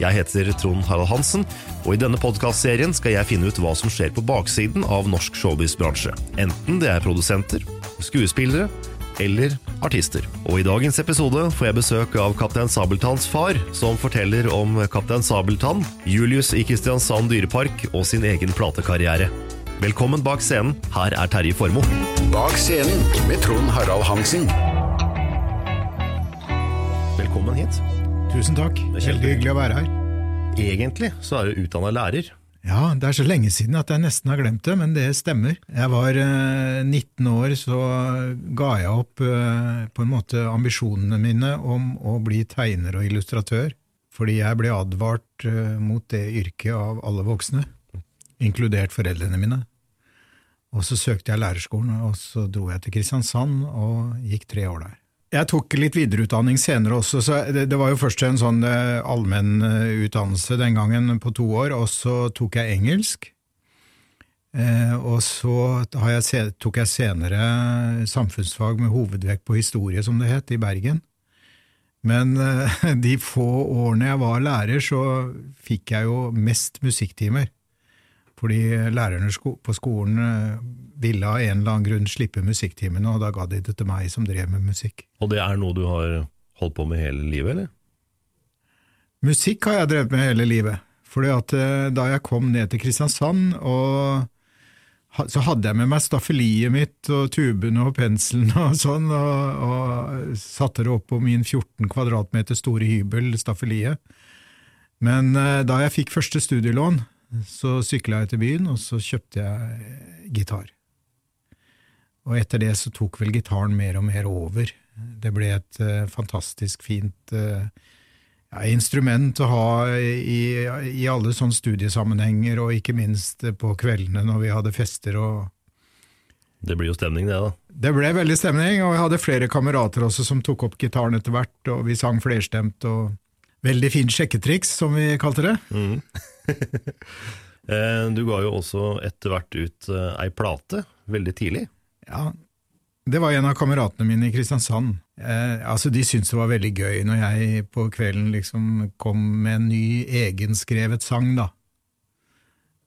Jeg heter Trond Harald Hansen, og i denne podkastserien skal jeg finne ut hva som skjer på baksiden av norsk showbiz-bransje. Enten det er produsenter, skuespillere eller artister. Og i dagens episode får jeg besøk av Kaptein Sabeltanns far, som forteller om Kaptein Sabeltann, Julius i Kristiansand dyrepark og sin egen platekarriere. Velkommen bak scenen, her er Terje Formoe. Bak scenen med Trond Harald Hansen. Velkommen hit. Tusen takk. er Veldig hyggelig å være her. Egentlig så er du utdanna lærer. Ja, det er så lenge siden at jeg nesten har glemt det, men det stemmer. Jeg var eh, 19 år, så ga jeg opp eh, på en måte ambisjonene mine om å bli tegner og illustratør, fordi jeg ble advart eh, mot det yrket av alle voksne, inkludert foreldrene mine. Og så søkte jeg lærerskolen, og så dro jeg til Kristiansand og gikk tre år der. Jeg tok litt videreutdanning senere også, så det, det var jo først en sånn allmennutdannelse allmenn eh, den gangen på to år, og så tok jeg engelsk. Eh, og så jeg, tok jeg senere samfunnsfag med hovedvekt på historie, som det het, i Bergen. Men eh, de få årene jeg var lærer, så fikk jeg jo mest musikktimer. Fordi lærerne på skolen eh, ville av en eller annen grunn slippe musikktimene, og da ga de det til meg som drev med musikk. Og det er noe du har holdt på med hele livet, eller? Musikk har jeg drevet med hele livet. Fordi at eh, da jeg kom ned til Kristiansand, og så hadde jeg med meg staffeliet mitt og tubene og penselen og sånn, og, og satte det opp på min 14 kvadratmeter store hybel, staffeliet. Men eh, da jeg fikk første studielån, så sykla jeg til byen, og så kjøpte jeg gitar. Og etter det så tok vel gitaren mer og mer over. Det ble et uh, fantastisk fint uh, ja, instrument å ha i, i alle sånne studiesammenhenger, og ikke minst på kveldene når vi hadde fester. og Det blir jo stemning, det, da. Det ble veldig stemning, og jeg hadde flere kamerater også som tok opp gitaren etter hvert, og vi sang flerstemt. og Veldig fint sjekketriks, som vi kalte det. Mm. Du ga jo også etter hvert ut eh, ei plate, veldig tidlig. Ja, Det var en av kameratene mine i Kristiansand. Eh, altså De syntes det var veldig gøy når jeg på kvelden liksom kom med en ny egenskrevet sang, da.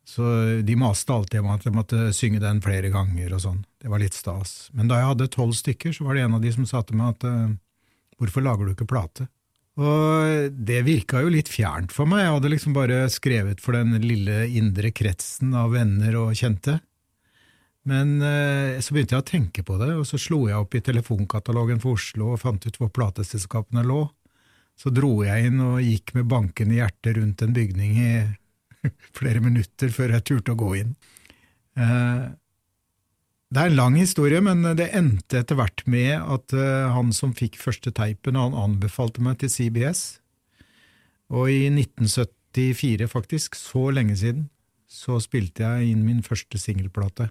Så de maste alltid om at jeg måtte synge den flere ganger og sånn. Det var litt stas. Men da jeg hadde tolv stykker, så var det en av de som sa til meg at eh, hvorfor lager du ikke plate? Og det virka jo litt fjernt for meg, jeg hadde liksom bare skrevet for den lille indre kretsen av venner og kjente. Men eh, så begynte jeg å tenke på det, og så slo jeg opp i telefonkatalogen for Oslo og fant ut hvor plateselskapene lå. Så dro jeg inn og gikk med bankende hjerte rundt en bygning i flere minutter før jeg turte å gå inn. Eh, det er en lang historie, men det endte etter hvert med at eh, han som fikk første teipen, han anbefalte meg til CBS. Og i 1974, faktisk, så lenge siden, så spilte jeg inn min første singelplate.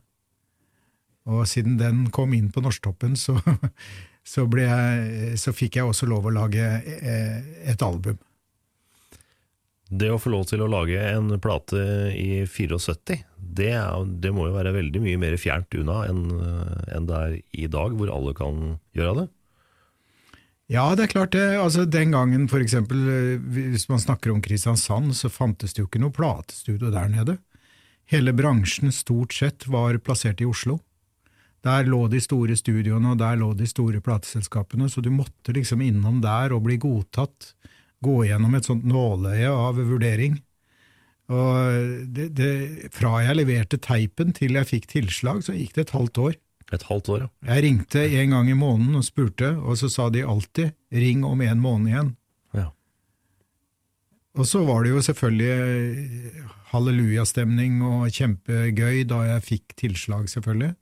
Og siden den kom inn på Norsktoppen, så, så, jeg, så fikk jeg også lov å lage eh, et album. Det å få lov til å lage en plate i 74, det, det må jo være veldig mye mer fjernt unna enn, en det er i dag, hvor alle kan gjøre det? Ja, det er klart det. Altså, den gangen, for eksempel, hvis man snakker om Kristiansand, så fantes det jo ikke noe platestudio der nede. Hele bransjen stort sett var plassert i Oslo. Der lå de store studioene, og der lå de store plateselskapene, så du måtte liksom innom der og bli godtatt gå gjennom et sånt nåløye av vurdering. Og det, det, fra jeg leverte teipen til jeg fikk tilslag, så gikk det et halvt år. Et halvt år, ja. Jeg ringte en gang i måneden og spurte, og så sa de alltid 'ring om en måned igjen'. Ja. Og så var det jo selvfølgelig hallelujastemning og kjempegøy da jeg fikk tilslag, selvfølgelig.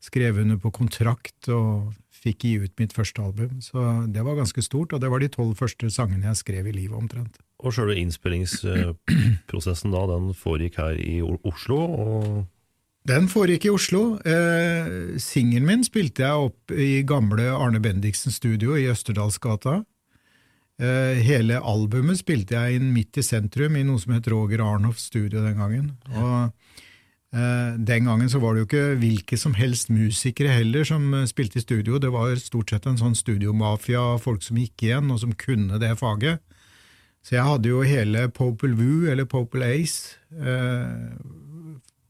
Skrev under på kontrakt og fikk gi ut mitt første album. Så det var ganske stort, og det var de tolv første sangene jeg skrev i livet, omtrent. Og sjølve innspillingsprosessen da, den foregikk her i Oslo? og den foregikk i Oslo. Eh, Singelen min spilte jeg opp i gamle Arne Bendiksen studio i Østerdalsgata. Eh, hele albumet spilte jeg inn midt i sentrum, i noe som het Roger Arnhoff studio den gangen. Og Eh, den gangen så var det jo ikke hvilke som helst musikere heller som eh, spilte i studio, det var stort sett en sånn studiomafia, folk som gikk igjen, og som kunne det faget. Så jeg hadde jo hele Popel Vu, eller Popel Ace, eh,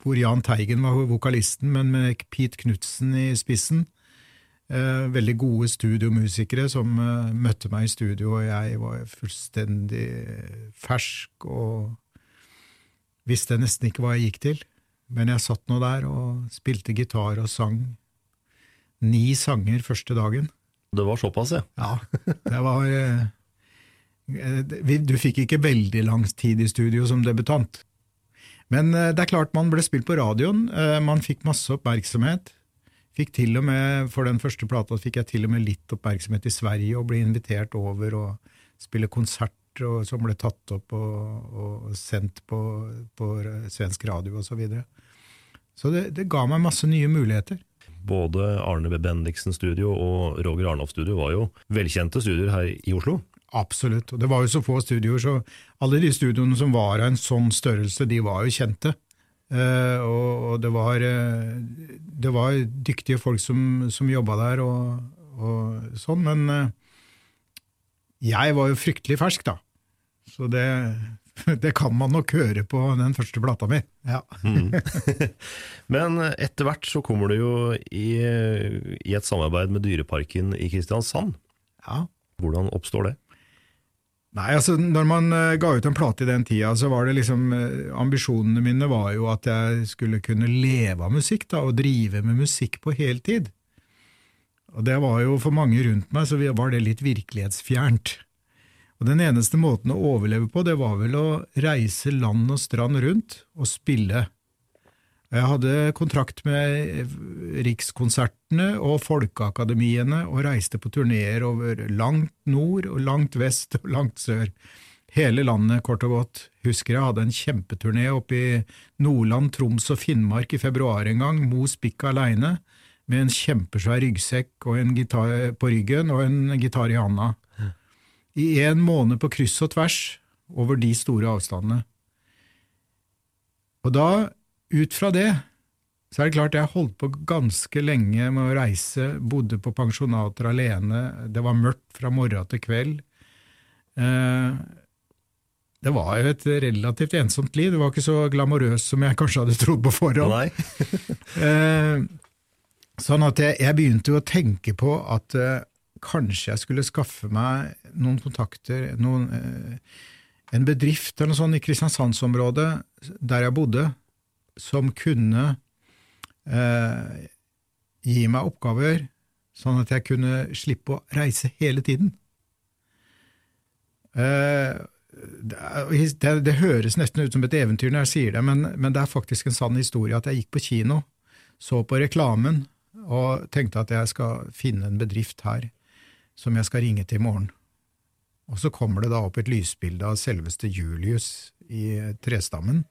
hvor Jahn Teigen var vokalisten, men med Pete Knutsen i spissen. Eh, veldig gode studiomusikere som eh, møtte meg i studio, og jeg var fullstendig fersk og visste nesten ikke hva jeg gikk til. Men jeg satt nå der og spilte gitar og sang ni sanger første dagen. Det var såpass, ja? Ja. Det var eh, Du fikk ikke veldig lang tid i studio som debutant. Men eh, det er klart man ble spilt på radioen, eh, man fikk masse oppmerksomhet. Fikk til og med, For den første plata fikk jeg til og med litt oppmerksomhet i Sverige og ble invitert over og spille konsert og, som ble tatt opp og, og sendt på, på, svensk radio osv. Så, videre. så det, det, ga meg masse nye muligheter. Både Arne B. Bendiksen Studio og Roger Arnolf Studio var jo velkjente studioer her i Oslo. Absolutt. og Det var jo så få studioer, så alle de studioene som var av en sånn størrelse, de var jo kjente. Uh, og, og det, var, uh, det var dyktige folk som, som jobba der og, og sånn, men uh, jeg var jo fryktelig fersk, da. Så det, det kan man nok høre på den første plata mi. Ja. mm. Men etter hvert så kommer du jo i, i, et samarbeid med Dyreparken i Kristiansand. Ja. Hvordan oppstår det? Nei, altså Når man uh, ga ut en plate i den tida, så var det liksom uh, Ambisjonene mine var jo at jeg skulle kunne leve av musikk, da, og drive med musikk på heltid. Og det var jo for mange rundt meg, så var det litt virkelighetsfjernt. Og Den eneste måten å overleve på, det var vel å reise land og strand rundt og spille. Jeg hadde kontrakt med Rikskonsertene og Folkeakademiene og reiste på turneer over langt nord og langt vest og langt sør. Hele landet, kort og godt. Husker jeg hadde en kjempeturné oppe i Nordland, Troms og Finnmark i februar en gang, Mo Spikk aleine med en kjempesvær ryggsekk og en gitar på ryggen og en gitar i handa. I en måned på kryss og tvers over de store avstandene. Og da, ut fra det, så er det klart jeg holdt på ganske lenge med å reise, bodde på pensjonater alene, det var mørkt fra morgen til kveld. Eh, det var jo et relativt ensomt liv, det var ikke så glamorøst som jeg kanskje hadde trodd på forhånd. Eh, sånn at jeg, jeg begynte jo å tenke på at eh, kanskje jeg skulle skaffe meg noen kontakter, noen, en bedrift eller noe sånt i Kristiansandsområdet der jeg bodde, som kunne eh, gi meg oppgaver, sånn at jeg kunne slippe å reise hele tiden. Eh, det, det høres nesten ut som et eventyr når jeg sier det, men, men det er faktisk en sann historie at jeg gikk på kino, så på reklamen og tenkte at jeg skal finne en bedrift her som jeg skal ringe til i morgen. Og så kommer det da opp et lysbilde av selveste Julius i trestammen.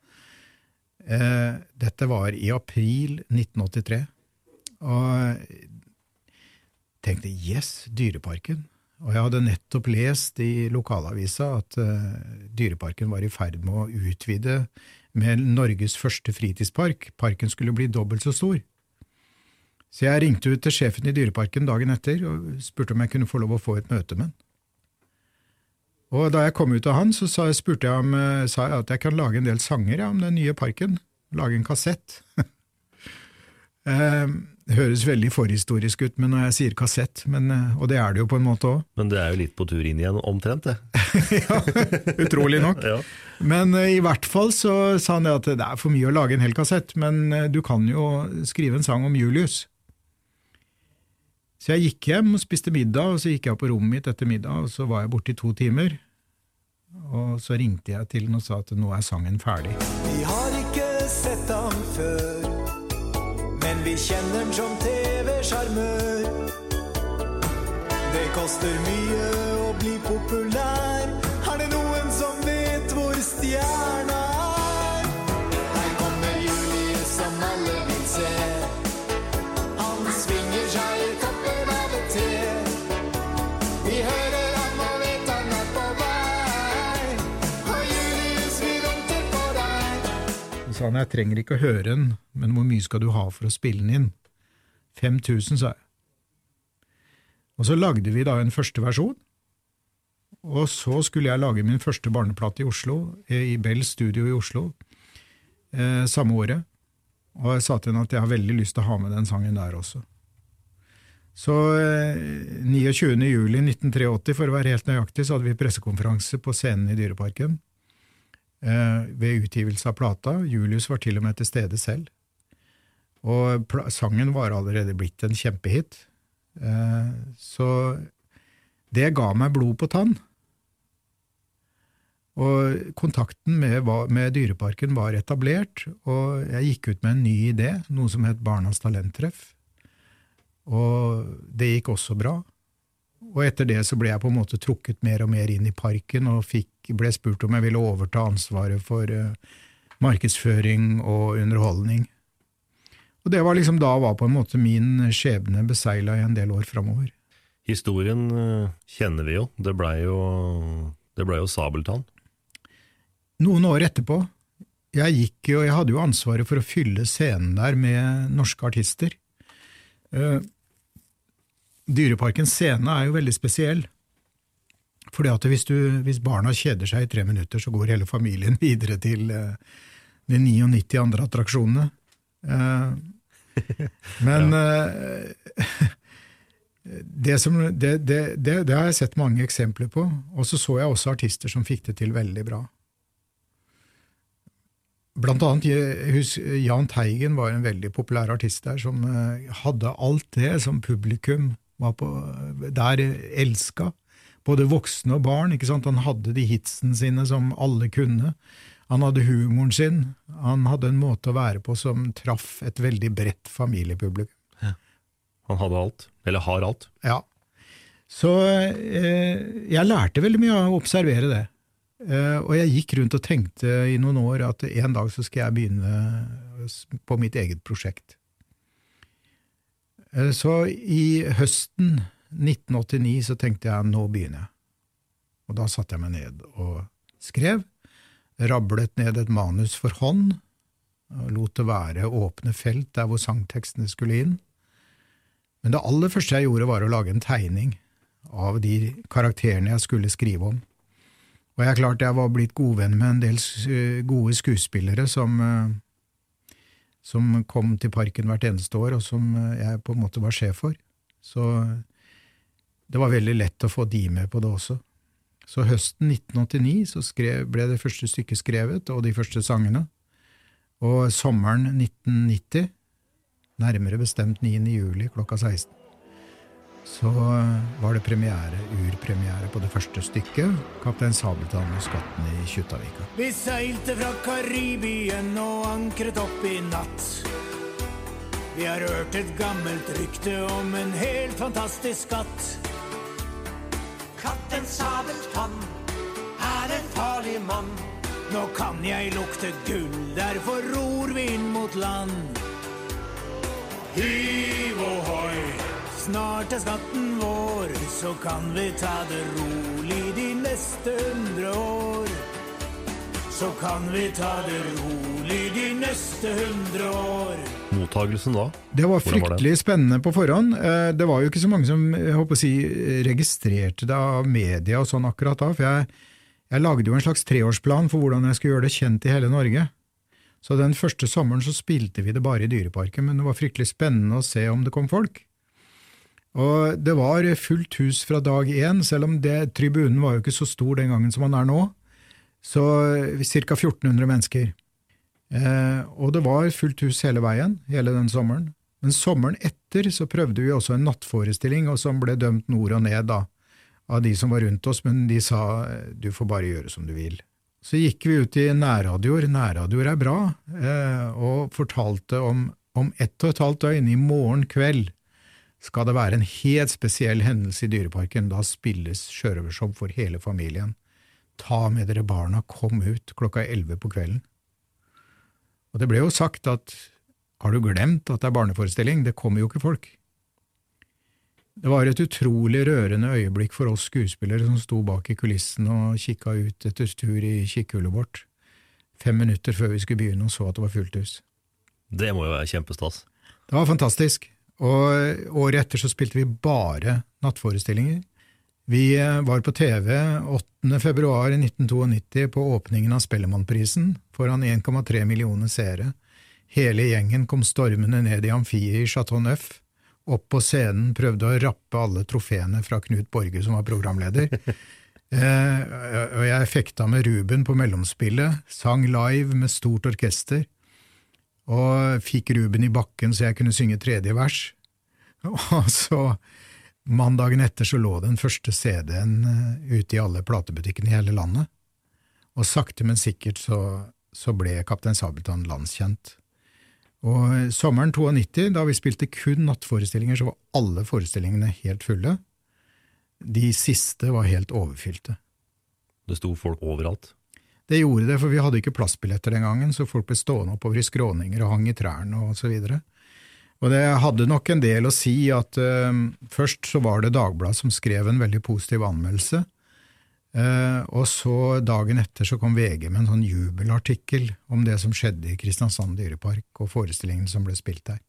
Eh, dette var i april 1983, og tenkte yes, Dyreparken. Og jeg hadde nettopp lest i lokalavisa at eh, Dyreparken var i ferd med å utvide med Norges første fritidspark. Parken skulle bli dobbelt så stor. Så jeg ringte ut til sjefen i Dyreparken dagen etter og spurte om jeg kunne få lov å få et møte med han. Og da jeg kom ut av han, så sa, spurte jeg om, eh, sa jeg at jeg kan lage en del sanger ja, om den nye parken. Lage en kassett. Eh, Det høres veldig forhistorisk ut men når jeg sier kassett, men, eh, og det er det jo på en måte òg. Men det er jo litt på tur inn igjen, omtrent, det. ja, utrolig nok. Ja. Men eh, i hvert fall så sa han det at det er for mye å lage en hel kassett, men du kan jo skrive en sang om Julius. Så jeg gikk hjem og spiste middag, og så gikk jeg på rommet mitt etter middag, og så var jeg borte i to timer. Og så ringte jeg til den og sa at nå er sangen ferdig. Vi har ikke sett ham før, men vi kjenner han som TV-sjarmør. Det koster mye å bli populær. Er det noen som vet hvor stjerna han jeg trenger ikke å høre den, men hvor mye skal du ha for å spille den inn? 5000, sa jeg. Og så lagde vi da en første versjon, og så skulle jeg lage min første barneplate i Oslo, eh, i Bell Studio i Oslo, eh, samme året. Og jeg sa til henne at jeg har veldig lyst til å ha med den sangen der også. Så eh, 29. juli 1983, for å være helt nøyaktig, så hadde vi pressekonferanse på scenen i Dyreparken ved utgivelse av plata. Julius var til og med til stede selv. Og sangen var allerede blitt en kjempehit. Eh, så det ga meg blod på tann. Og kontakten med, med Dyreparken var etablert, og jeg gikk ut med en ny idé, noe som het Barnas talenttreff. Og det gikk også bra. Og etter det så ble jeg på en måte trukket mer og mer inn i parken, og fikk, ble spurt om jeg ville overta ansvaret for uh, markedsføring og underholdning. Og det var liksom da var på en måte min skjebne besegla i en del år framover. Historien eh, kjenner vi jo. Det blei jo, det ble jo Sabeltann. Noen år etterpå, jeg gikk jo, jeg hadde jo ansvaret for å fylle scenen der med norske artister. Eh, Dyreparkens scene er jo veldig spesiell. Fordi at hvis, du, hvis barna kjeder seg i tre minutter, så går hele familien videre til eh, de 99 andre attraksjonene. Eh, men eh, det, som, det, det, det, har jeg sett mange eksempler på, og så så jeg også artister som fikk det til veldig bra. Blant annet jeg Jahn Teigen var en veldig populær artist der, som hadde alt det som publikum var på, der elska. Både voksne og barn. ikke sant? Han hadde de hitsene sine som alle kunne. Han hadde humoren sin. Han hadde en måte å være på som traff et veldig bredt familiepublikum. Han hadde alt. Eller har alt. Ja. Så eh, jeg lærte veldig mye av å observere det. Eh, og jeg gikk rundt og tenkte i noen år at en dag så skal jeg begynne på mitt eget prosjekt. Eh, så i høsten 1989 så tenkte jeg nå begynner jeg. Og da satte jeg meg ned og skrev. Rablet ned et manus for hånd. og lot det være åpne felt der hvor sangtekstene skulle inn. Men det aller første jeg gjorde, var å lage en tegning av de karakterene jeg skulle skrive om. Og jeg er klart jeg var blitt godvenn med en del gode skuespillere som, som kom til parken hvert eneste år, og som jeg på en måte var sjef for. Så det var veldig lett å få de med på det også. Så høsten 1989 så skrev, ble det første stykket skrevet, og de første sangene. Og sommeren 1990, nærmere bestemt 9. juli klokka 16, så var det premiere, urpremiere på det første stykket, 'Kaptein Sabeltann og skatten i Kjuttaviga'. Vi seilte fra Karibien og ankret opp i natt. Vi har hørt et gammelt rykte om en helt fantastisk skatt. Kaptein Sabeltann er en farlig mann. Nå kan jeg lukte gull, derfor ror vi inn mot land. Hiv ohoi, snart er skatten vår, så kan vi ta det rolig de neste hundre år. Så kan vi ta det rolig de neste hundre år. Mottagelsen da? Det var fryktelig var spennende på forhånd. Eh, Det var jo ikke så mange som jeg håper å si, registrerte det av media og sånn akkurat da, for jeg, jeg lagde jo en slags treårsplan for hvordan jeg skulle gjøre det kjent i hele Norge. Så den første sommeren så spilte vi det bare i Dyreparken, men det var fryktelig spennende å se om det kom folk. Og det var fullt hus fra dag én, selv om det, tribunen var jo ikke så stor den gangen som den er nå. Så ca. 1400 mennesker. Eh, og det var fullt hus hele veien, hele den sommeren. Men sommeren etter så prøvde vi også en nattforestilling, og som ble dømt nord og ned da, av de som var rundt oss, men de sa du får bare gjøre som du vil. Så gikk vi ut i nærradioer, nærradioer er bra, eh, og fortalte om om ett og et halvt døgn, i morgen kveld, skal det være en helt spesiell hendelse i Dyreparken. Da spilles sjørøvershow for hele familien. Ta med dere barna, kom ut klokka elleve på kvelden. Og det ble jo sagt at har du glemt at det er barneforestilling, det kommer jo ikke folk. Det var et utrolig rørende øyeblikk for oss skuespillere som sto bak i kulissen og kikka ut etter tur i kikkhullet vårt, fem minutter før vi skulle begynne og så at det var fullt hus. Det må jo være kjempestas. Det var fantastisk, og året etter så spilte vi bare nattforestillinger. Vi eh, var på TV 8. februar 1992 på åpningen av Spellemannprisen foran 1,3 millioner seere. Hele gjengen kom stormende ned i amfiet i Chateau Neuf, opp på scenen, prøvde å rappe alle trofeene fra Knut Borge, som var programleder. eh, og jeg fekta med Ruben på mellomspillet, sang live med stort orkester, og fikk Ruben i bakken så jeg kunne synge tredje vers. Og så, mandagen etter, så lå den første CD-en eh, ute i alle platebutikkene i hele landet. Og sakte, men sikkert så, så ble Kaptein Sabeltann landskjent. Og sommeren 92, da vi spilte kun nattforestillinger, så var alle forestillingene helt fulle. De siste var helt overfylte. Det sto folk overalt. Det gjorde det, for vi hadde ikke plassbilletter den gangen, så folk ble stående oppover i skråninger og hang i trærne og så videre. Og det hadde nok en del å si at uh, først så var det Dagbladet som skrev en veldig positiv anmeldelse, uh, og så dagen etter så kom VG med en sånn jubelartikkel om det som skjedde i Kristiansand dyrepark og forestillingen som ble spilt der.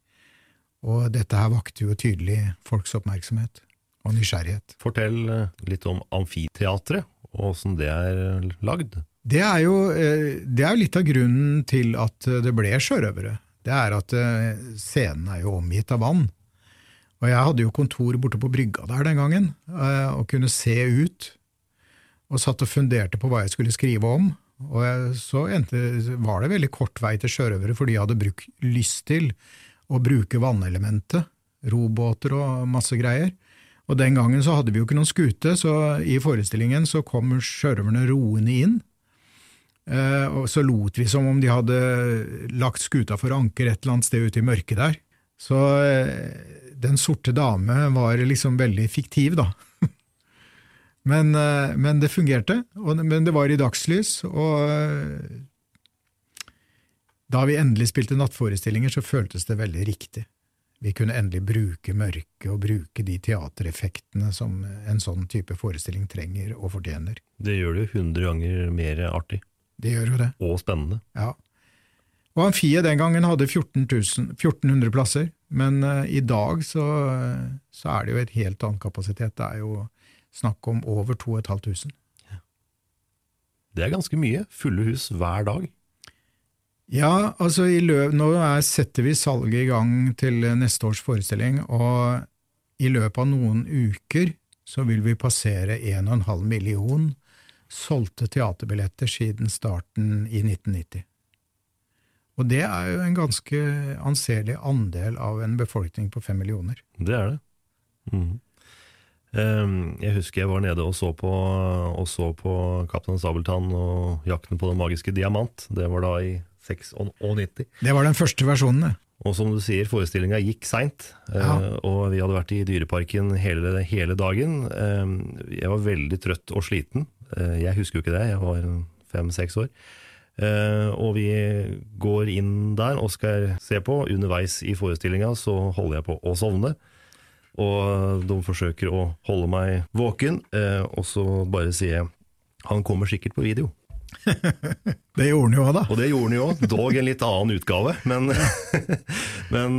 Og dette her vakte jo tydelig folks oppmerksomhet og nysgjerrighet. Fortell eh, litt om Amfiteatret, og åssen det er lagd. Det er, jo, det er jo litt av grunnen til at det ble sjørøvere. Det er at scenen er jo omgitt av vann. Og jeg hadde jo kontor borte på brygga der den gangen, og kunne se ut. Og satt og funderte på hva jeg skulle skrive om. Og så endte, var det veldig kort vei til sjørøvere, fordi jeg hadde bruk, lyst til å bruke vannelementet. Robåter og masse greier. Og den gangen så hadde vi jo ikke noen skute, så i forestillingen så kom sjørøverne roende inn. Og så lot vi som om de hadde lagt skuta for anker et eller annet sted ute i mørket der. Så Den sorte dame var liksom veldig fiktiv, da. Men, men det fungerte, men det var i dagslys, og da vi endelig spilte nattforestillinger, så føltes det veldig riktig. Vi kunne endelig bruke mørket og bruke de teatereffektene som en sånn type forestilling trenger og fortjener. Det gjør det jo hundre ganger mer artig. Det gjør jo det. Og spennende. Ja. Og Amfiet den gangen hadde 14 000, 1400 plasser, men uh, i dag så, så, er det jo et helt annen kapasitet. Det er jo snakk om over 2500. Det er ganske mye. Fulle hus hver dag. Ja, altså løp, nå er, setter vi salget i gang til neste års forestilling, og i løpet av noen uker så vil vi passere 1,5 million solgte teaterbilletter siden starten i 1990. Og det er jo en ganske anselig andel av en befolkning på fem millioner. Det er det. Mm. Jeg husker jeg var nede og så på, og så på Kaptein Sabeltann og Jakten på den magiske diamant. Det var da i 96. Det var den første versjonen, det. Og som du sier, forestillinga gikk seint, eh, ja. og vi hadde vært i Dyreparken hele, hele, dagen. Jeg var veldig trøtt og sliten. Eh, jeg husker jo ikke det, jeg var fem-seks år. Eh, og vi går inn der og skal se på. Underveis i forestillinga så holder jeg på å sovne. Og de forsøker å holde meg våken, og så bare sier jeg han kommer sikkert på video. det gjorde han jo òg, da. Og det gjorde han jo òg, dog en litt annen utgave. Men, men,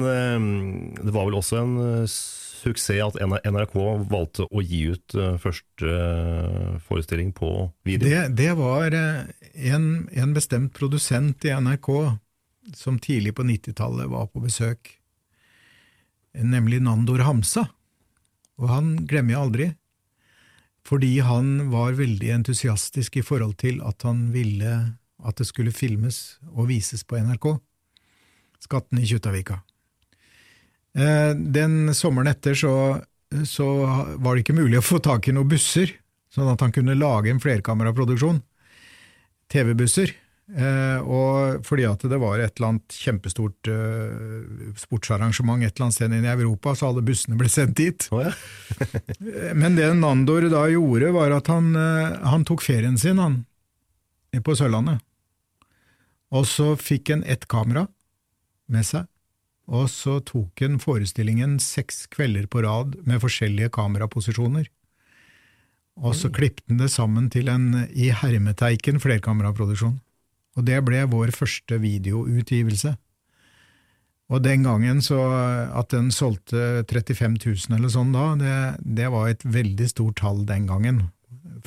det var vel også en eh, suksess at NRK valgte å gi ut eh, første eh, forestilling på video. Det, det var en, en, bestemt produsent i NRK som tidlig på 90-tallet var på besøk, nemlig Nandor Hamsa. Og han glemmer jeg aldri fordi han var veldig entusiastisk i forhold til at han ville at det skulle filmes og vises på NRK. Skatten i Kjuttaviga. Eh, den sommeren etter så, så, var det ikke mulig å få tak i noen busser, sånn at han kunne lage en flerkameraproduksjon. TV-busser. Eh, og fordi at det var et eller annet kjempestort uh, sportsarrangement et eller annet sted i Europa, så alle bussene ble sendt dit. Oh, ja. Men det Nandor da gjorde, var at han, han tok ferien sin, han, på Sørlandet. Og så fikk han ett kamera med seg, og så tok han forestillingen seks kvelder på rad med forskjellige kameraposisjoner. Og så klippet han det sammen til en i hermeteiken flerkameraproduksjon og det ble vår første videoutgivelse. Og den gangen så at den solgte 35 000 eller sånn da, det, det, var et veldig stort tall den gangen.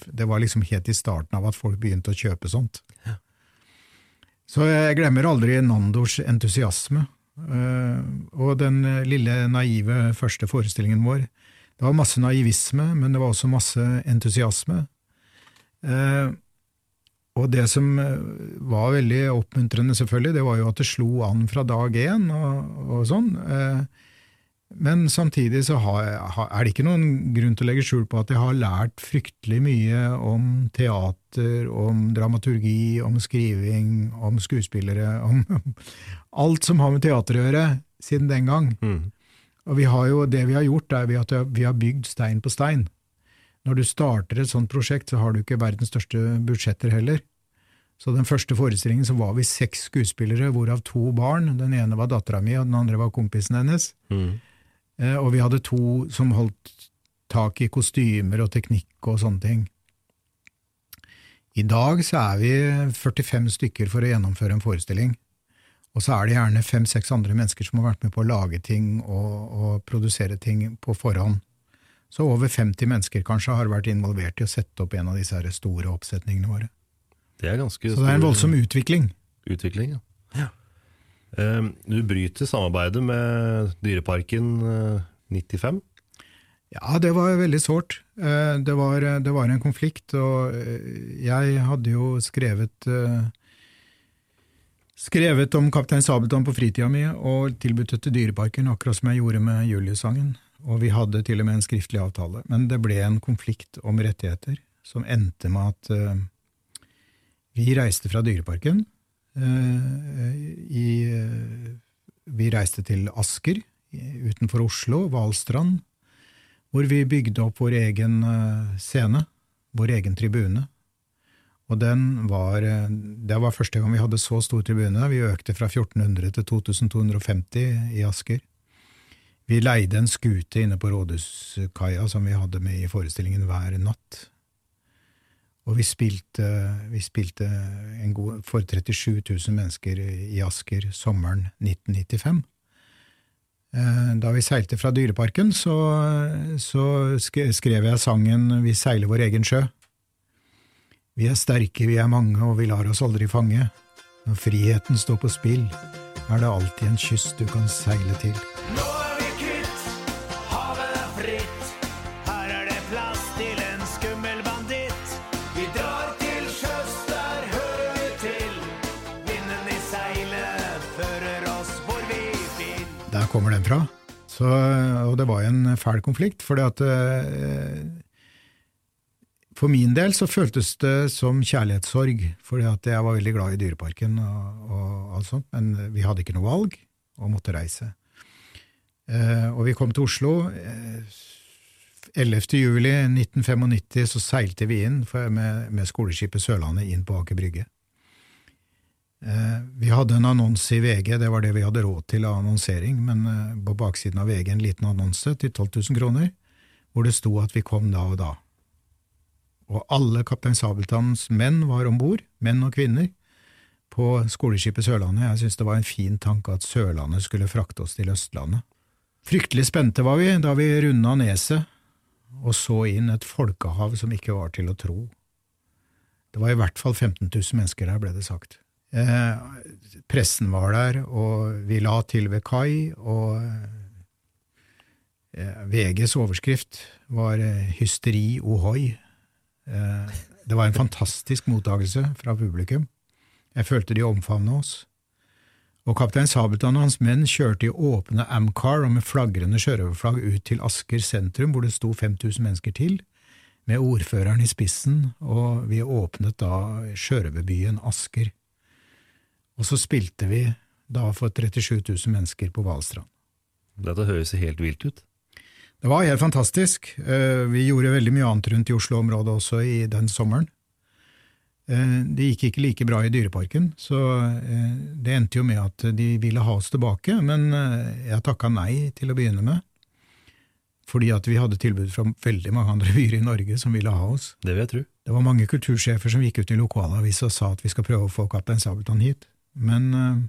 Det var liksom helt i starten av at folk begynte å kjøpe sånt. Ja. Så jeg glemmer aldri Nandors entusiasme. Uh, og den lille naive første forestillingen vår. Det var masse naivisme, men det var også masse entusiasme. Uh, og det som eh, var veldig oppmuntrende, selvfølgelig, det var jo at det slo an fra dag én og, og sånn. Eh, men samtidig så har, er det ikke noen grunn til å legge skjul på at jeg har lært fryktelig mye om teater, om dramaturgi, om skriving, om skuespillere, om alt som har med teater å gjøre, siden den gang. Mm. Og vi har jo, det vi har gjort, er at vi har bygd stein på stein. Når du starter et sånt prosjekt, så har du ikke verdens største budsjetter heller. Så den første forestillingen så var vi seks skuespillere, hvorav to barn. Den ene var dattera mi, og den andre var kompisen hennes. Mm. Eh, og vi hadde to som holdt tak i kostymer og teknikk og sånne ting. I dag så er vi 45 stykker for å gjennomføre en forestilling. Og så er det gjerne fem–seks andre mennesker som har vært med på å lage ting og, og produsere ting på forhånd. Så over 50 mennesker kanskje har vært involvert i å sette opp en av disse store oppsetningene våre. Det er ganske Så det er en voldsom utvikling. Utvikling, ja. ja. Ehm, du bryter samarbeidet med Dyreparken 95? Eh, ja, det var veldig sårt. Eh, det var, det var en konflikt, og eh, jeg hadde jo skrevet skrevet om Kaptein Sabeltann på fritida mi og tilbudt det til Dyreparken, akkurat som jeg gjorde med Julius-sangen og vi hadde til og med en skriftlig avtale. Men det ble en konflikt om rettigheter som endte med at vi reiste fra Dyreparken. Vi reiste til Asker utenfor Oslo, Valstrand, hvor vi bygde opp vår egen scene, vår egen tribune. Og den var, Det var første gang vi hadde så stor tribune. Vi økte fra 1400 til 2250 i Asker. Vi leide en skute inne på rådhuskaia som vi hadde med i forestillingen hver natt. Og vi spilte, vi spilte god, for 37 000 mennesker i Asker sommeren 1995. Eh, da vi seilte fra Dyreparken, så, så skrev jeg sangen Vi seiler vår egen sjø. Vi er sterke, vi er mange, og vi lar oss aldri fange. Når friheten står på spill, er det alltid en kyst du kan seile til. Nå Så, og det var en fæl konflikt, for at eh, for min del så føltes det som kjærlighetssorg, at jeg var veldig glad i Dyreparken og, og alt sånt, men vi hadde ikke noe valg og måtte reise. Eh, og vi kom til Oslo. Eh, 11. juli 1995 så seilte vi inn for, med, med, skoleskipet Sørlandet inn på Aker Brygge. Eh, vi hadde en annonse i VG, det var det vi hadde råd til av annonsering, men eh, på baksiden av VG en liten annonse til 12 000 kroner, hvor det sto at vi kom da og da og alle Kaptein Sabeltanns menn var om bord, menn og kvinner, på skoleskipet Sørlandet. Jeg syntes det var en fin tanke at Sørlandet skulle frakte oss til Østlandet. Fryktelig spente var vi da vi runda neset og så inn et folkehav som ikke var til å tro. Det var i hvert fall 15 000 mennesker der, ble det sagt. Eh, pressen var der, og vi la til ved kai, og eh, VGs overskrift var eh, 'Hysteri ohoi'. Eh, det var en fantastisk mottakelse fra publikum. Jeg følte de omfavna oss. Og kaptein Sabeltann og hans menn kjørte i åpne Amcar og med flagrende sjørøverflagg ut til Asker sentrum, hvor det sto 5000 mennesker til, med ordføreren i spissen, og vi åpnet da sjørøverbyen Asker. Og så spilte vi da for 37 000 mennesker på Valstrand. Dette høres helt vilt ut. Det var helt fantastisk. Eh, vi gjorde veldig mye annet rundt i Oslo-området også i den sommeren. Eh, det gikk ikke like bra i Dyreparken, så eh, det endte jo med at de ville ha oss tilbake, men jeg takka nei til å begynne med. Fordi at vi hadde tilbud fra veldig mange andre byer i Norge som ville ha oss. Det vil jeg tro. Det var mange kultursjefer som gikk ut i lokalavisa og sa at vi skal prøve å få Kaptein Sabeltann hit. Men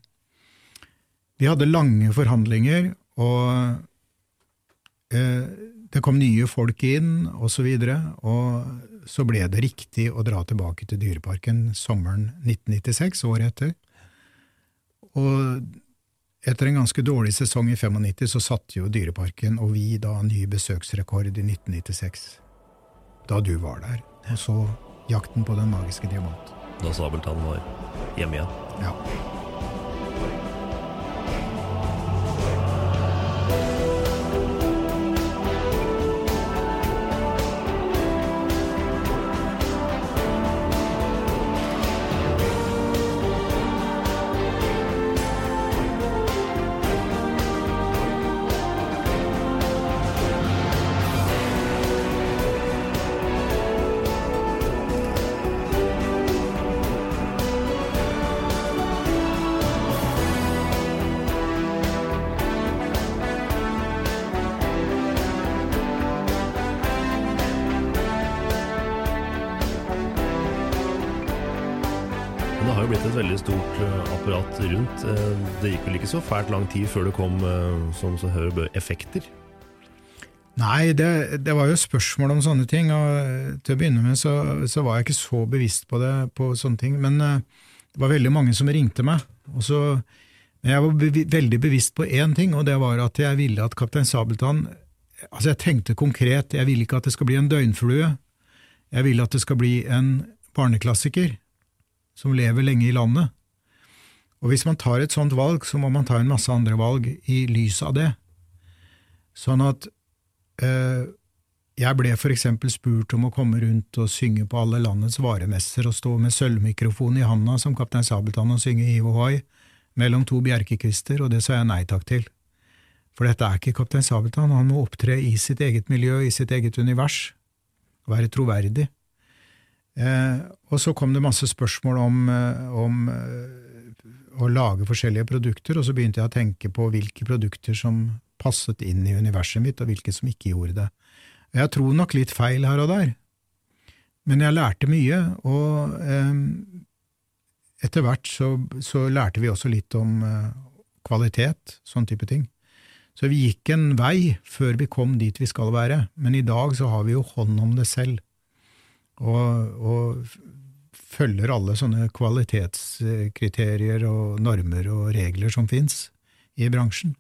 vi hadde lange forhandlinger, og Eh, det kom nye folk inn, og så videre, og så ble det riktig å dra tilbake til Dyreparken sommeren 1996, året etter. Og etter en ganske dårlig sesong i 95 så satte jo Dyreparken og vi da ny besøksrekord i 1996. Da du var der. Og så Jakten på den magiske diamant. Da Sabeltann var hjemme igjen? Ja. Det gikk vel ikke så fælt lang tid før det kom eh, som så hører effekter? Nei, det, det, var jo spørsmål om sånne ting, og til å begynne med så, så, var jeg ikke så bevisst på det, på sånne ting, men eh, det var veldig mange som ringte meg. og så men jeg var be veldig bevisst på én ting, og det var at jeg ville at Kaptein Sabeltann Altså, jeg tenkte konkret, jeg vil ikke at det skal bli en døgnflue, jeg vil at det skal bli en barneklassiker som lever lenge i landet. Og hvis man tar et sånt valg, så må man ta en masse andre valg i lys av det. Sånn at øh, jeg ble for eksempel spurt om å komme rundt og synge på alle landets varemesser og stå med sølvmikrofon i handa som Kaptein Sabeltann og synge Hiv ohoi mellom to bjerkekvister, og det sa jeg nei takk til. For dette er ikke Kaptein Sabeltann, han må opptre i sitt eget miljø, i sitt eget univers, og være troverdig. Eh, og så kom det masse spørsmål om, eh, om å lage forskjellige produkter, og så begynte jeg å tenke på hvilke produkter som passet inn i universet mitt, og hvilke som ikke gjorde det. Jeg tror nok litt feil her og der, Men jeg lærte mye, og eh, etter hvert så, så, lærte vi også litt om eh, kvalitet, sånn type ting. Så vi gikk en vei før vi kom dit vi skal være, men i dag så har vi jo hånd om det selv, og, og følger alle sånne kvalitetskriterier og normer og regler som fins i bransjen,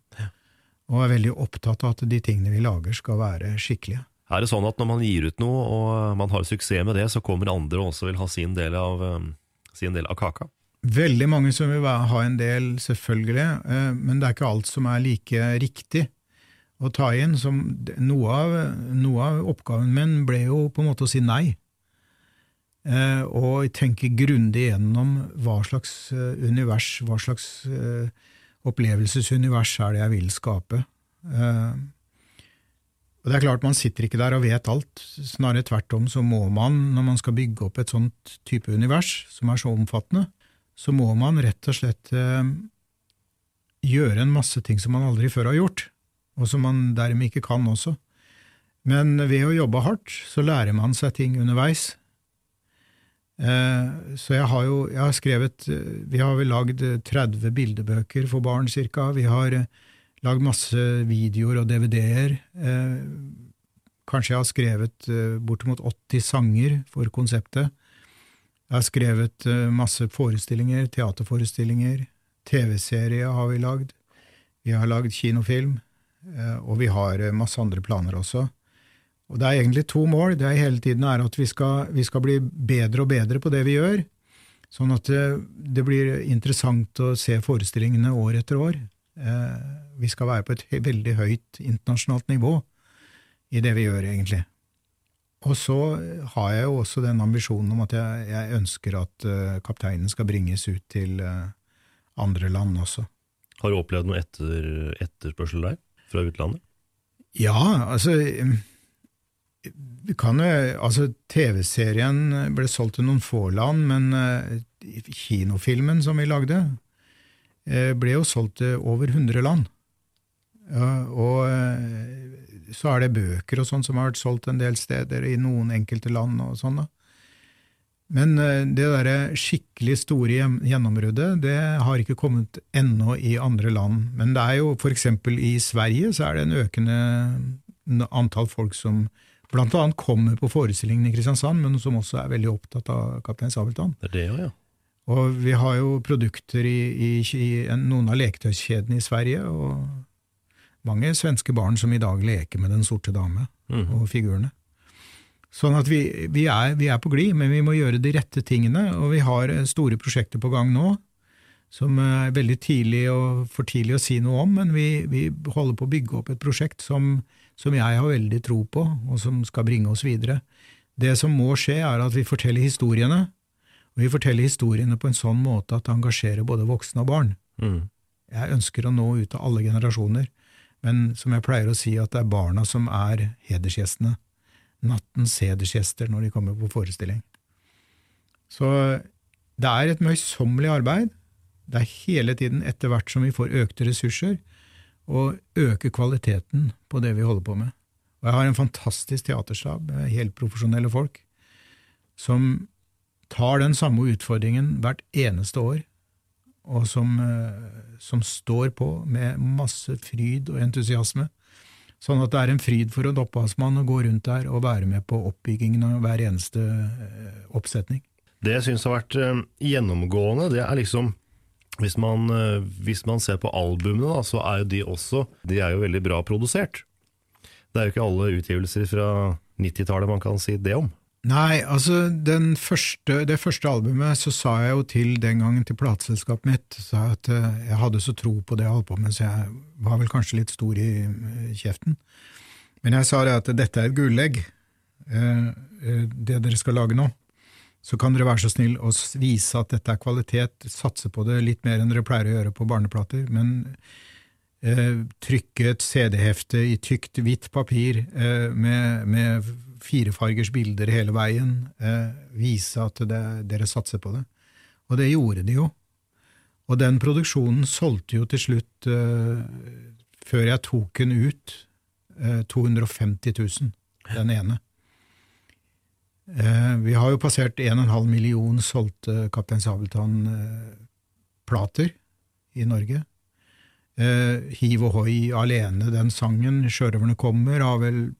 og er veldig opptatt av at de tingene vi lager skal være skikkelige. Er det sånn at når man gir ut noe og man har suksess med det, så kommer andre og også vil ha sin del av, um, sin del av kaka? Veldig mange som vil ha en del, selvfølgelig, eh, men det er ikke alt som er like riktig å ta inn. Som noe, av, noe av oppgaven min ble jo på en måte å si nei. Eh, og tenke grundig gjennom hva slags eh, univers, hva slags opplevelsesunivers er det jeg vil skape. Og det er klart, Man sitter ikke der og vet alt. Snarere tvert om så må man, når man skal bygge opp et sånt type univers, som er så omfattende, så må man rett og slett eh, gjøre en masse ting som man aldri før har gjort, og som man dermed ikke kan også. Men ved å jobbe hardt, så lærer man seg ting underveis. Eh, så jeg har jo jeg har skrevet Vi har vel lagd 30 bildebøker for barn, cirka. Vi har eh, lagd masse videoer og DVD-er. Eh, kanskje jeg har skrevet eh, bortimot 80 sanger for konseptet. Jeg har skrevet eh, masse forestillinger, teaterforestillinger, TV-serie har vi lagd, vi har lagd kinofilm, eh, og vi har eh, masse andre planer også. Og det er egentlig to mål. Det er hele tiden er at vi skal, vi skal bli bedre og bedre på det vi gjør, sånn at det, det blir interessant å se forestillingene år etter år. Vi skal være på et veldig høyt internasjonalt nivå i det vi gjør, egentlig. Og så har jeg jo også den ambisjonen om at jeg, jeg ønsker at uh, kapteinen skal bringes ut til uh, andre land også. Har du opplevd noe etter, etterspørsel der, fra utlandet? Ja, altså altså TV-serien ble solgt til noen få land, men uh, kinofilmen som vi lagde, ble jo solgt til over 100 land. og så er det bøker og sånn som har vært solgt en del steder, i noen enkelte land og sånn. da. Men eh, det derre skikkelig store gjennombruddet, det har ikke kommet ennå i andre land. Men det er jo for eksempel i Sverige så er det en økende antall folk som annet kommer på forestillingen i Kristiansand, men som også er veldig opptatt av Kaptein Sabeltann. Det er det, ja. Og vi har jo produkter i, i, i noen av leketøyskjedene i Sverige, og mange svenske barn som i dag leker med Den sorte dame mm. og figurene. Sånn at vi, vi, er, vi, er, på glid, men vi må gjøre de rette tingene, og vi har store prosjekter på gang nå som er veldig tidlig og for tidlig å si noe om, men vi, vi holder på å bygge opp et prosjekt som, som, jeg har veldig tro på, og som skal bringe oss videre. Det som må skje, er at vi forteller historiene, og vi forteller historiene på en sånn måte at det engasjerer både voksne og barn. Mm. Jeg ønsker å nå ut til alle generasjoner. Men som jeg pleier å si, at det er barna som er hedersgjestene. Nattens hedersgjester når de kommer på forestilling. Så det er et møysommelig arbeid. Det er hele tiden, etter hvert som vi får økte ressurser, å øke kvaliteten på det vi holder på med. Og jeg har en fantastisk teaterstab, helt profesjonelle folk, som tar den samme utfordringen hvert eneste år og som, eh, som, står på med masse fryd og entusiasme. Sånn at det er en fryd for en opphavsmann å gå rundt der og være med på oppbyggingen av hver eneste eh, oppsetning. Det jeg syns har vært eh, gjennomgående, det er liksom hvis man, hvis man ser på albumene, da, så er jo de også De er jo veldig bra produsert. Det er jo ikke alle utgivelser fra 90-tallet man kan si det om. Nei, altså første, det første albumet så sa jeg jo til den gangen til plateselskapet mitt sa at eh, jeg hadde så tro på det jeg holdt på med, så jeg var vel kanskje litt stor i kjeften. Men jeg sa det at dette er et gullegg, eh, eh, det dere skal lage nå. Så kan dere være så snill å vise at dette er kvalitet, satse på det litt mer enn dere pleier å gjøre på barneplater, men trykke et CD-hefte i tykt, hvitt papir med, med firefargers bilder hele veien, eh, vise at det, dere satser på det. Og det gjorde de jo. Og den produksjonen solgte jo til slutt, eh, før jeg tok den ut, eh, 250 000, den ene. Eh, vi har jo passert 1,5 million solgte Kaptein Sabeltann-plater i Norge. Hiv Hiv ohoi alene, den sangen, 'Sjørøverne kommer', har vel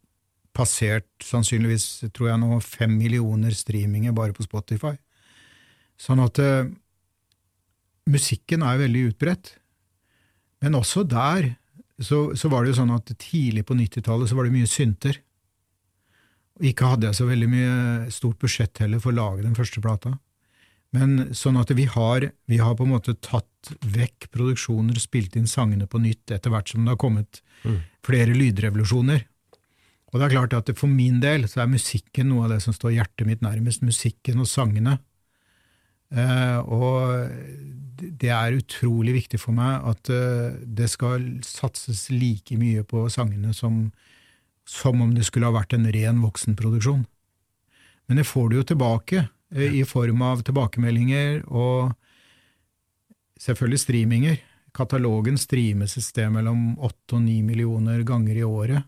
passert sannsynligvis, tror jeg nå, fem millioner streaminger bare på Spotify. Sånn at uh, musikken er veldig utbredt. Men også der så, så var det jo sånn at tidlig på 90-tallet så var det mye synter. Ikke hadde jeg så veldig mye stort budsjett heller for å lage den første plata. Men sånn at vi har, vi har på en måte tatt vekk produksjoner og spilt inn sangene på nytt etter hvert som det har kommet Mm. flere lydrevolusjoner. Og det er klart at for min del så er musikken noe av det som står hjertet mitt nærmest. Musikken og sangene. Eh, og det er utrolig viktig for meg at eh, det skal satses like mye på sangene som, som om det skulle ha vært en ren voksenproduksjon. Men det får du jo tilbake eh, i form av tilbakemeldinger og selvfølgelig streaminger. Katalogen streames et sted mellom åtte og ni millioner ganger i året.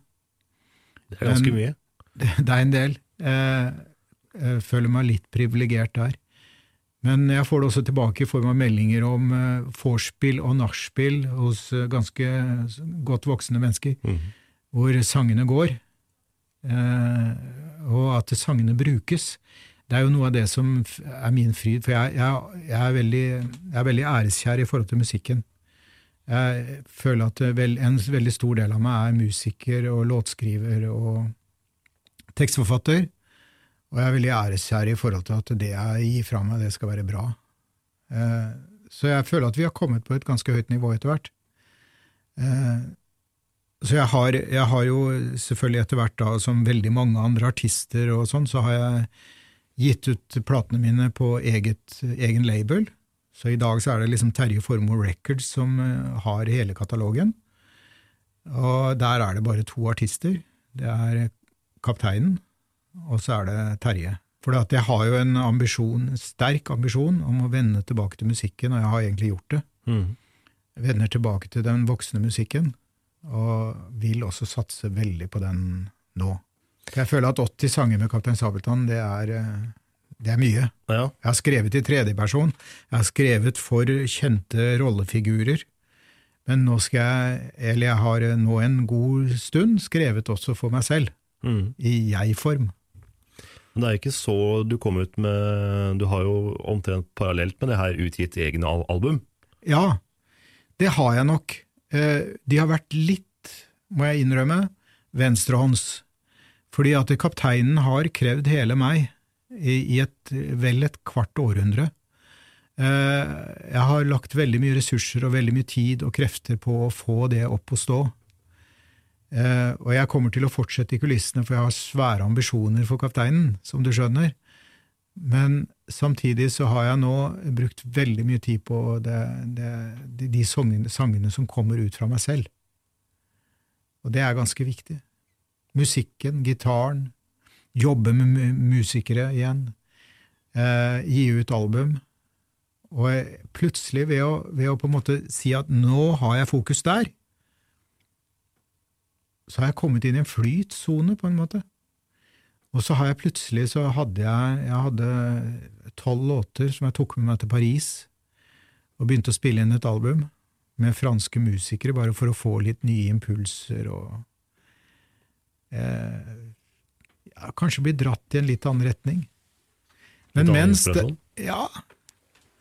Det er ganske mye. Det, det er en del. Eh, jeg føler meg litt privilegert der. Men jeg får det også tilbake i form av meldinger om eh, vorspiel og nachspiel hos eh, ganske godt voksne mennesker, Mhm. Hvor sangene går, eh, og at sangene brukes. Det er jo noe av det som er min fryd, for jeg, jeg, jeg, er, veldig, jeg er veldig æreskjær i forhold til musikken. Jeg føler at vel, en veldig stor del av meg er musiker og låtskriver og tekstforfatter, og jeg er veldig æreskjær i forhold til at det jeg gir fra meg, det skal være bra. Eh, Så jeg føler at vi har kommet på et ganske høyt nivå etter hvert. Så jeg har, jeg har jo selvfølgelig etter hvert, da, som veldig mange andre artister og sånn, så har jeg gitt ut platene mine på eget, egen label. Så i dag så er det liksom Terje Formoe Records som eh, har hele katalogen. Og der er det bare to artister. Det er Kapteinen, og så er det Terje. For jeg har jo en ambisjon, en sterk ambisjon om å vende tilbake til musikken, og jeg har egentlig gjort det. Mm. Vender tilbake til den voksne musikken, og vil også satse veldig på den nå. For jeg føler at 80 sanger med Kaptein Sabeltann, det er, eh, det er mye. Ja. Jeg har skrevet i tredjeperson, jeg har skrevet for kjente rollefigurer, men nå skal jeg, eller jeg har nå en god stund skrevet også for meg selv, mm. i jeg-form. Men det er ikke så du kom ut med Du har jo omtrent parallelt med det her utgitt egne album. Ja, det har jeg nok. Eh, De har vært litt, må jeg innrømme, venstrehånds, fordi at kapteinen har krevd hele meg i et, vel et kvart århundre. Eh, Jeg har lagt veldig mye ressurser og veldig mye tid og krefter på å få det opp å stå. Eh, Og jeg kommer til å fortsette i kulissene, for jeg har svære ambisjoner for kapteinen, som du skjønner. Men samtidig så har jeg nå brukt veldig mye tid på det, det, de, de sangene, sangene som kommer ut fra meg selv. Og det er ganske viktig. Musikken, gitaren, jobbe med musikere igjen, eh, gi ut album. Og jeg, plutselig, ved å, ved å på en måte si at nå har jeg fokus der, så har jeg kommet inn i en flytsone, på en måte. Og så har jeg plutselig så hadde jeg jeg hadde tolv låter som jeg tok med meg til Paris, og begynte å spille inn et album med franske musikere, bare for å få litt nye impulser og eh, ja, Kanskje bli dratt i en litt annen retning. Men Litt annen mens det? Ja,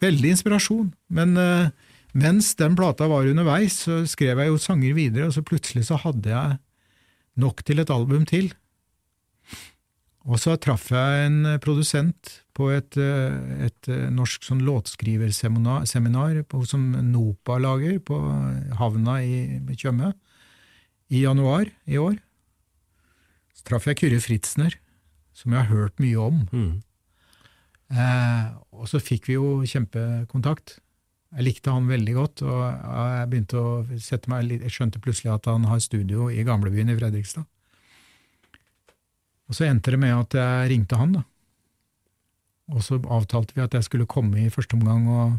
veldig inspirasjon. Men eh, mens den plata var underveis, så skrev jeg jo sanger videre, og så plutselig så hadde jeg nok til et album til. Og så traff jeg en eh, produsent på et, eh, et eh, norsk sånn låtskriverseminar som NOPA lager på havna i Tjøme i januar i år. Så traff jeg Kyrre Fritzner, som jeg har hørt mye om. Mm. Eh, og så fikk vi jo kjempekontakt. Jeg likte han veldig godt, og jeg begynte å sette meg jeg skjønte plutselig at han har studio i gamlebyen i Fredrikstad. Og så endte det med at jeg ringte han, da. Og så avtalte vi at jeg skulle komme i første omgang og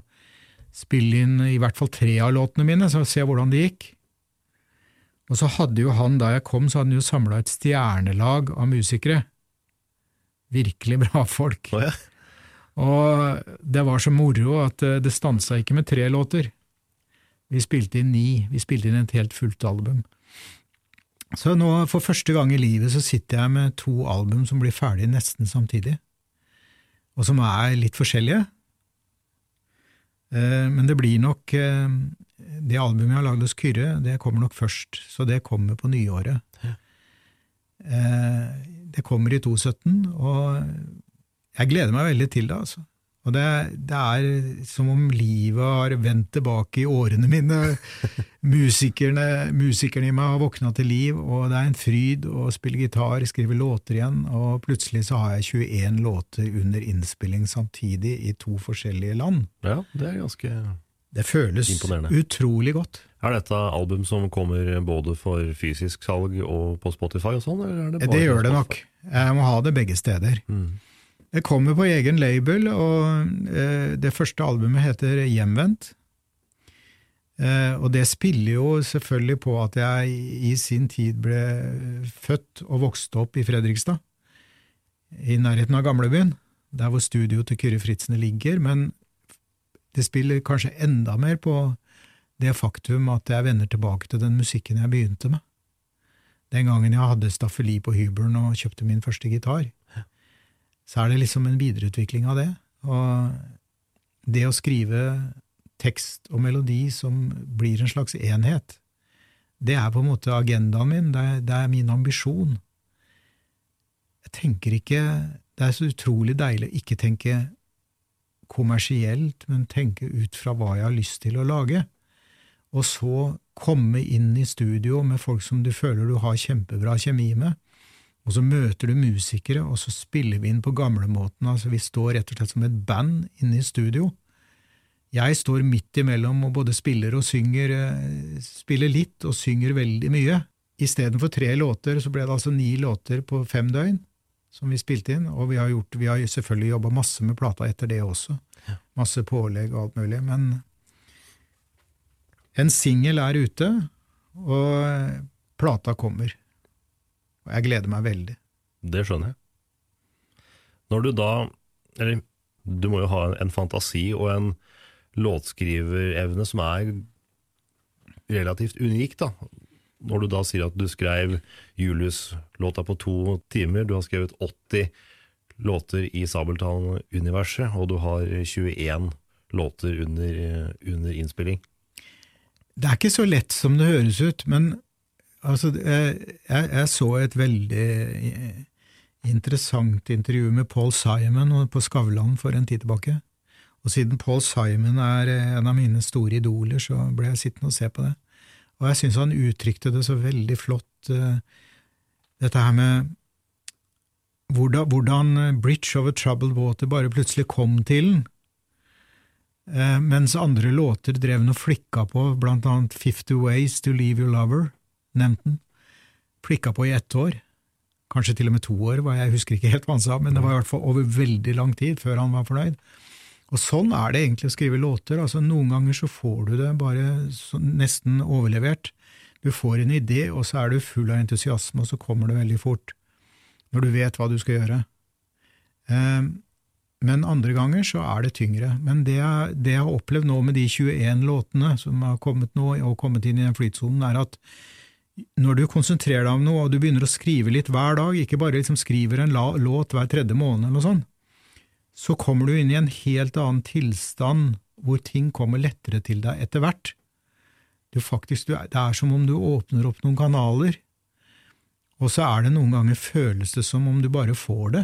spille inn i hvert fall tre av låtene mine, så se hvordan det gikk. Og så hadde jo han, da jeg kom, så hadde han jo samla et stjernelag av musikere. Virkelig bra folk. Oh, ja. Og det var så moro at eh, det stansa ikke med tre låter. Vi spilte inn ni, vi spilte inn et helt fullt album. Så nå, for første gang i livet, så sitter jeg med to album som blir ferdig nesten samtidig, og som er litt forskjellige. Eh, Men det blir nok eh, Det albumet jeg har lagd hos Kyrre, det kommer nok først, så det kommer på nyåret. Eh, Det kommer i 2017, og jeg gleder meg veldig til det, altså. Og det, det er som om livet har vendt tilbake i årene mine. Musikerne, musikerne i meg har våkna til liv, og det er en fryd å spille gitar, skrive låter igjen, og plutselig så har jeg 21 låter under innspilling samtidig i to forskjellige land. ja, det er ganske Det føles utrolig godt. Er dette album som kommer både for fysisk salg og på Spotify og sånn? det Det, gjør det nok. Jeg må ha det begge steder. Mm. Det kommer på egen label, og eh, det første albumet heter Hjemvendt. Eh, og det spiller jo selvfølgelig på at jeg i sin tid ble født og vokste opp i Fredrikstad, i nærheten av gamlebyen, der hvor studioet til Kyrre Fritzene ligger, men det spiller kanskje enda mer på det faktum at jeg vender tilbake til den musikken jeg begynte med. Den gangen jeg hadde staffeli på hybelen og kjøpte min første gitar så er det liksom en videreutvikling av det. Og det å skrive tekst og melodi som blir en slags enhet, det er på en måte agendaen min, det er, det er min ambisjon. Jeg tenker ikke Det er så utrolig deilig å ikke tenke kommersielt, men tenke ut fra hva jeg har lyst til å lage. Og så komme inn i studio med folk som du føler du har kjempebra kjemi med, og så møter du musikere, og så spiller vi inn på gamlemåten. Altså, vi står rett og slett som et band inne i studio. Jeg står midt imellom og både spiller og synger, eh, spiller litt og synger veldig mye. Istedenfor tre låter, så ble det altså ni låter på fem døgn som vi spilte inn, og vi har, gjort, vi har selvfølgelig jobba masse med plata etter det også. Masse pålegg og alt mulig, men en singel er ute, og plata kommer. Og jeg gleder meg veldig. Det skjønner jeg. Når du da Eller du må jo ha en, fantasi og en låtskriverevne som er relativt unik, da. Når du da sier at du skrev Julius-låta på to timer, du har skrevet 80 låter i Sabeltann-universet, og du har 21 låter under, under innspilling. Det er ikke så lett som det høres ut, men altså, jeg, jeg, så et veldig eh, interessant intervju med Paul Simon på Skavlan for en tid tilbake. Og siden Paul Simon er en av mine store idoler, så ble jeg sittende og se på det. Og jeg syns han uttrykte det så veldig flott, eh, dette her med hvordan, Bridge over Troubled Water bare plutselig kom til den. Eh, mens andre låter drev han og flikka på, blant annet Fifty Ways to Leave Your Lover, nevnte den, Flikka på i ett år, kanskje til og med to år, jeg husker ikke helt hva han sa, men det var i hvert fall over veldig lang tid før han var fornøyd. Og sånn er det egentlig å skrive låter, altså noen ganger så får du det bare nesten overlevert. Du får en idé, og så er du full av entusiasme, og så kommer det veldig fort, når du vet hva du skal gjøre. Eh, men andre ganger så er det tyngre. Men det jeg, det jeg har opplevd nå med de 21 låtene som har kommet nå, og kommet inn i den flytsonen, er at når du konsentrerer deg om noe, og du begynner å skrive litt hver dag, ikke bare liksom skriver en låt hver tredje måned eller noe sånt, så kommer du inn i en helt annen tilstand hvor ting kommer lettere til deg etter hvert. Du faktisk, du, det er som om du åpner opp noen kanaler, og så er det noen ganger føles det som om du bare får det.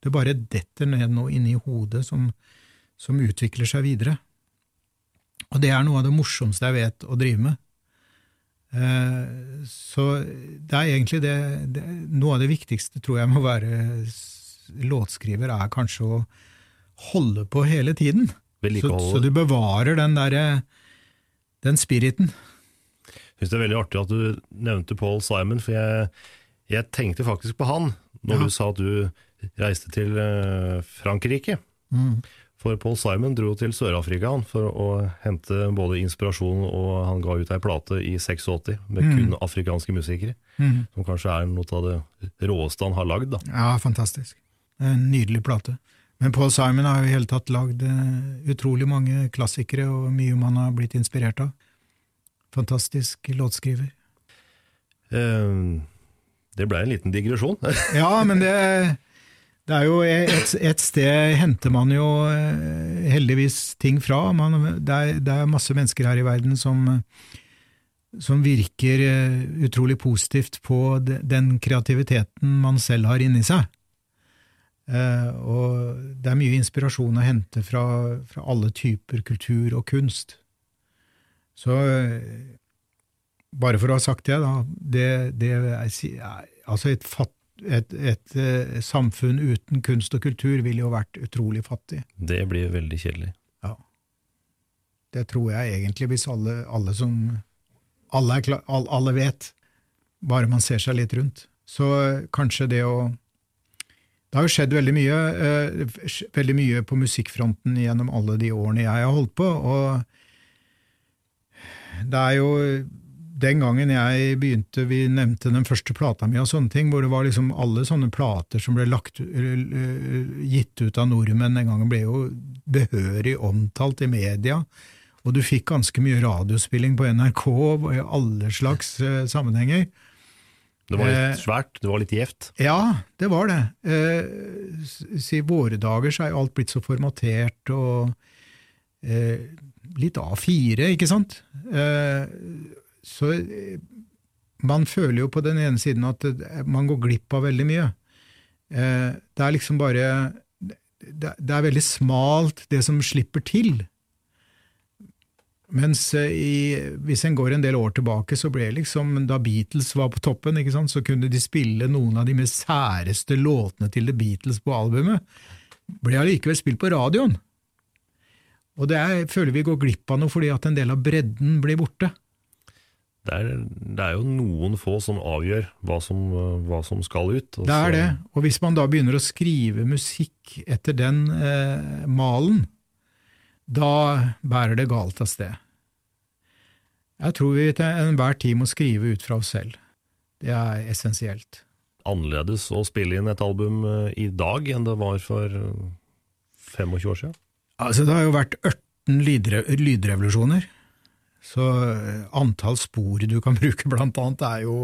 Det bare detter ned noe inni hodet som, som utvikler seg videre. Og det er noe av det morsomste jeg vet å drive med. Eh, så det er egentlig det, det Noe av det viktigste, tror jeg, med å være låtskriver, er kanskje å holde på hele tiden. Så, så du bevarer den derre den spiriten. Jeg synes det er veldig artig at du nevnte Paul Simon, for jeg, jeg tenkte faktisk på han når Ja. du sa at du reiste til eh, Frankrike. Mm. For Paul Simon dro til Sør-Afrika for å hente både inspirasjon, og han ga ut ei plate i 86 med Mm. kun afrikanske musikere. Mm. Som kanskje er noe av det råeste han har lagd. da. Ja, fantastisk. En nydelig plate. Men Paul Simon har jo i hele tatt lagd eh, utrolig mange klassikere, og mye man har blitt inspirert av. Fantastisk låtskriver. Eh, det ble en liten digresjon. Ja, men det, det er jo et, et sted henter man jo eh, heldigvis ting fra. Man, det, er, det er masse mennesker her i verden som, som virker eh, utrolig positivt på den kreativiteten man selv har inni seg. Eh, og det er mye inspirasjon å hente fra, fra alle typer kultur og kunst. Så bare for å ha sagt det, da. Det, det er- altså et, fatt, et, et eh, samfunn uten kunst og kultur ville jo vært utrolig fattig. Det blir veldig kjedelig. Ja. Det tror jeg egentlig, hvis alle, alle som alle, klar, alle, alle vet, bare man ser seg litt rundt. Så eh, kanskje det å Det har jo skjedd veldig mye, eh, veldig mye på musikkfronten gjennom alle de årene jeg har holdt på, og det er jo den gangen jeg begynte, vi nevnte den første plata mi og sånne ting, hvor det var liksom alle sånne plater som ble lagt, øh, gitt ut av nordmenn den gangen, ble jo behørig omtalt i media, og du fikk ganske mye radiospilling på NRK i alle slags øh, sammenhenger. Det var Eh, litt svært, det var litt gjevt. Ja, det var det. Eh, I våre dager så er jo alt blitt så formatert og eh, litt A4, ikke sant? Eh, så eh, man føler jo på den ene siden at man går glipp av veldig mye. Eh, det er liksom bare det, er veldig smalt, det som slipper til. Mens eh, i, hvis en går en del år tilbake, så ble liksom, da Beatles var på toppen, ikke sant, så kunne de spille noen av de mest særeste låtene til The Beatles på albumet, ble allikevel spilt på radioen. Og det er, føler vi går glipp av noe fordi at en del av bredden blir borte. Det er, det er jo noen få som avgjør hva som, hva som skal ut. Det er så- det. Og hvis man da begynner å skrive musikk etter den eh, malen, da bærer det galt av sted. Jeg tror vi til enhver tid må skrive ut fra oss selv. Det er essensielt. Annerledes å spille inn et album eh, i dag enn det var for eh, 25 år siden. Altså, det har jo vært 18 lydre lydrevolusjoner, så eh, antall spor du kan bruke blant annet er jo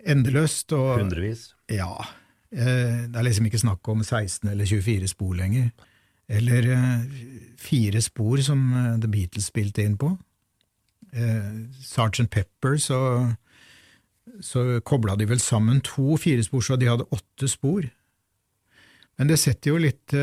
endeløst. Og, Hundrevis. Ja. eh, Det er liksom ikke snakk om 16 eller 24 spor lenger. Eller eh, fire spor som The Beatles spilte inn på. Sgt. Pepper, så, så kobla de vel sammen to firespor, så de hadde åtte spor. Men det setter jo litt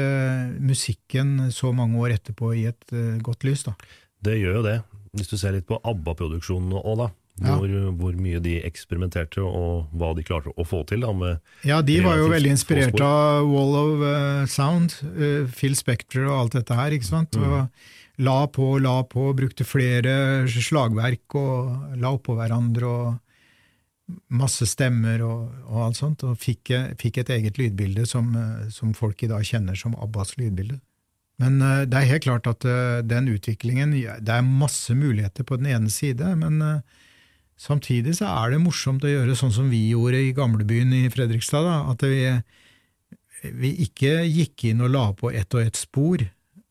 musikken så mange år etterpå i et godt lys, da. Det gjør jo det. Hvis du ser litt på ABBA-produksjonen òg, da. Ja. Hvor, hvor mye de eksperimenterte, og hva de klarte å få til. da, Ja, de var jo veldig inspirert av Wall of uh, Sound, uh, Phil Spector og alt dette her, ikke sant? Og la på, la på, brukte flere slagverk og la oppå hverandre og masse stemmer og, og alt sånt, og fikk, eh, fikk et eget lydbilde som, som folk i dag kjenner som Abbas lydbilde. Men eh, det er helt klart at eh, den utviklingen Det er masse muligheter på den ene side, men eh, samtidig så er det morsomt å gjøre sånn som vi gjorde i gamlebyen i Fredrikstad. Da, at vi, vi ikke gikk inn og la på ett og ett spor,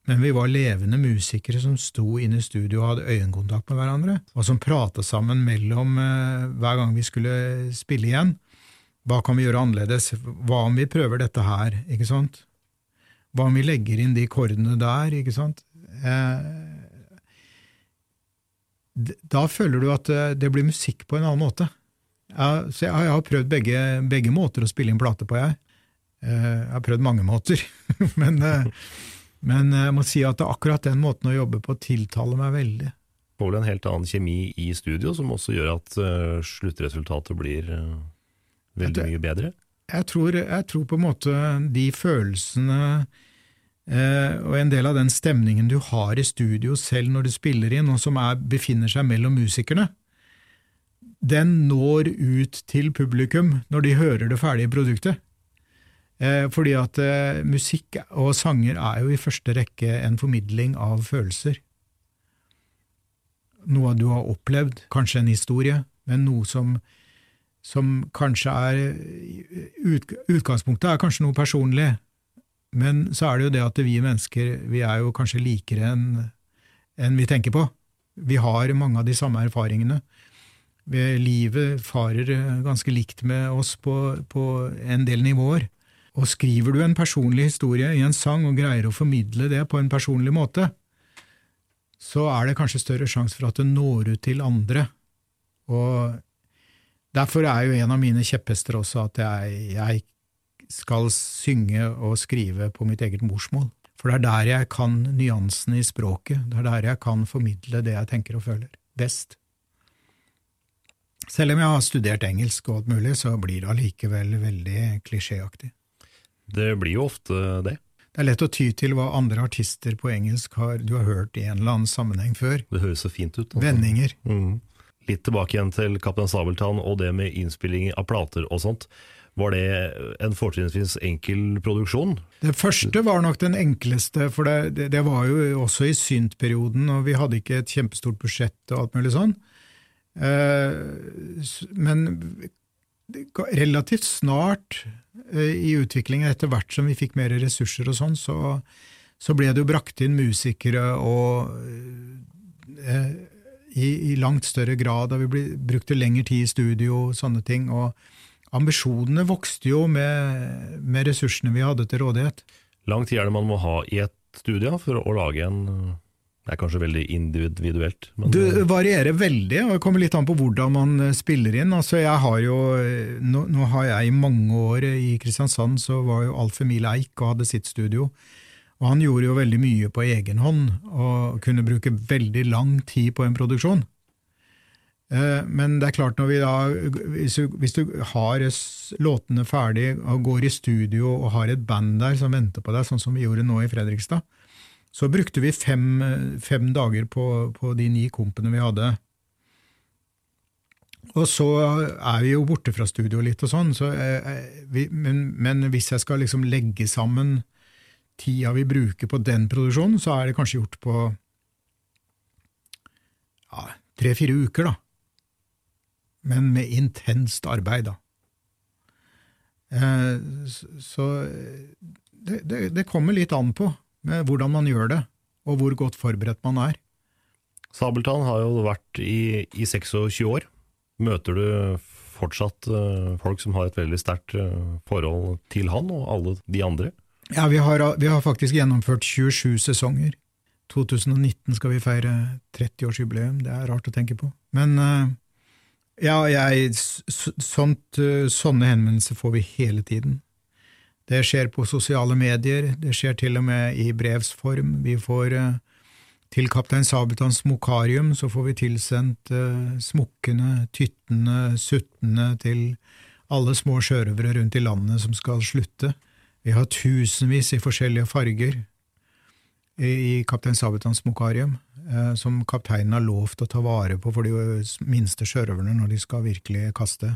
men vi var levende musikere som sto inne i studio og hadde øyekontakt med hverandre, og som prata sammen mellom hver gang vi skulle spille igjen. Hva kan vi gjøre annerledes? Hva om vi prøver dette her? ikke sant? Hva om vi legger inn de kordene der, ikke sant? Eh, da føler du at eh, det blir musikk på en annen måte. Så jeg, har- prøvd begge, begge måter å spille inn plate på, jeg. Eh, Jeg har prøvd mange måter, men, men jeg må si at akkurat den måten å jobbe på tiltaler meg veldig. får vel en helt annen kjemi i studio, som også gjør at uh, sluttresultatet blir uh, veldig mye bedre. Jeg tror, jeg tror på en måte de følelsene og en del av den stemningen du har i studio selv når du spiller inn, og som er, befinner seg mellom musikerne, den når ut til publikum når de hører det ferdige produktet. Eh, fordi at eh, musikk og sanger er jo i første rekke en formidling av følelser. Noe du har opplevd, kanskje en historie, men noe som som kanskje er ut, Utgangspunktet er kanskje noe personlig, men så er det jo det at vi mennesker vi er jo kanskje likere enn en vi tenker på. Vi har mange av de samme erfaringene. Livet farer ganske likt med oss på, på en del nivåer. Og skriver du en personlig historie i en sang og greier å formidle det på en personlig måte, så er det kanskje større sjanse for at det når ut til andre. Og derfor er jo en av mine kjepphester også at jeg, jeg skal synge og skrive på mitt eget morsmål. For det er der jeg kan nyansene i språket, det er der jeg kan formidle det jeg tenker og føler, best. Selv om jeg har studert engelsk og alt mulig, så blir det allikevel veldig klisjéaktig. Det blir jo ofte det. Det er lett å ty til hva andre artister på engelsk har, du har hørt i en eller annen sammenheng før. Det høres så fint ut. Altså. Vendinger. Mm. Litt tilbake igjen til Kaptein Sabeltann og det med innspilling av plater og sånt. Var det en fortrinnsvis enkel produksjon? Det første var nok den enkleste, for det, det, var jo også i syntperioden, og vi hadde ikke et kjempestort budsjett og alt mulig sånn. Eh, men relativt snart eh, i utviklingen, etter hvert som vi fikk mer ressurser og sånn, så, så ble det jo brakt inn musikere og eh, i, i, langt større grad, og vi brukte lengre tid i studio, og sånne ting. og ambisjonene vokste jo med, med, ressursene vi hadde til rådighet. Lang tid er det man må ha i et studie for å lage en Det er kanskje veldig individuelt? Men det varierer veldig, og det kommer litt an på hvordan man eh, spiller inn. Altså jeg har jo, eh, nå, nå har jeg i mange år i Kristiansand, så var jo Alf Emil Eik og hadde sitt studio. Og han gjorde jo veldig mye på egen hånd, og kunne bruke veldig lang tid på en produksjon. Eh, men det er klart, da, hvis du, hvis du har låtene ferdig og går i studio og har et band der som venter på deg, sånn som vi gjorde nå i Fredrikstad, så brukte vi fem, fem dager på, på, de ni kompene vi hadde. Og så er vi jo borte fra studio litt og sånn, så, eh, vi, men, men, hvis jeg skal liksom legge sammen tida vi bruker på den produksjonen, så er det kanskje gjort på ja, tre-fire uker, da men med intenst arbeid, da. Eh, så det, det, det, kommer litt an på med hvordan man gjør det, og hvor godt forberedt man er. Sabeltann har jo vært i, i 26 år. Møter du fortsatt folk som har et veldig sterkt forhold til han og alle de andre? Ja, vi har, vi har faktisk gjennomført 27 sesonger. 2019 skal vi feire 30-årsjubileum, det er rart å tenke på. Men ja, jeg, sånt, eh, sånne henvendelser får vi hele tiden. Det skjer på sosiale medier, det skjer til og med i brevsform. Vi får eh, til Kaptein Sabeltanns Mokarium så får vi tilsendt uh, smukkene, tyttene, suttene til alle små sjørøvere rundt i landet som skal slutte. Vi har tusenvis i forskjellige farger i, i Kaptein Sabeltanns Mokarium. Eh, som kapteinen har lovt å ta vare på for de minste sjørøverne når de skal virkelig kaste,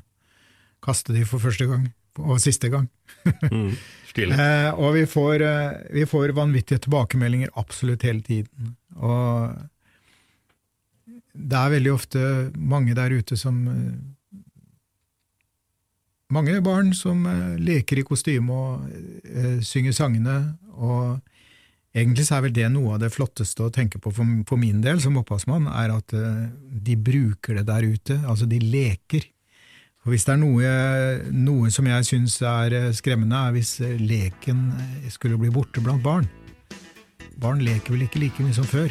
kaste de for første gang, og siste gang. mm, eh, og vi får, eh, vi får, vanvittige tilbakemeldinger absolutt hele tiden. Og det er veldig ofte mange der ute som Mange barn som leker i kostyme og synger sangene, og Egentlig så er vel det noe av det flotteste å tenke på for, for min del som opphavsmann, er at uh, de bruker det der ute, altså de leker. For Hvis det er noe, noe som jeg syns er eh, skremmende, er hvis eh, leken skulle bli borte blant barn. Barn leker vel ikke like mye som før,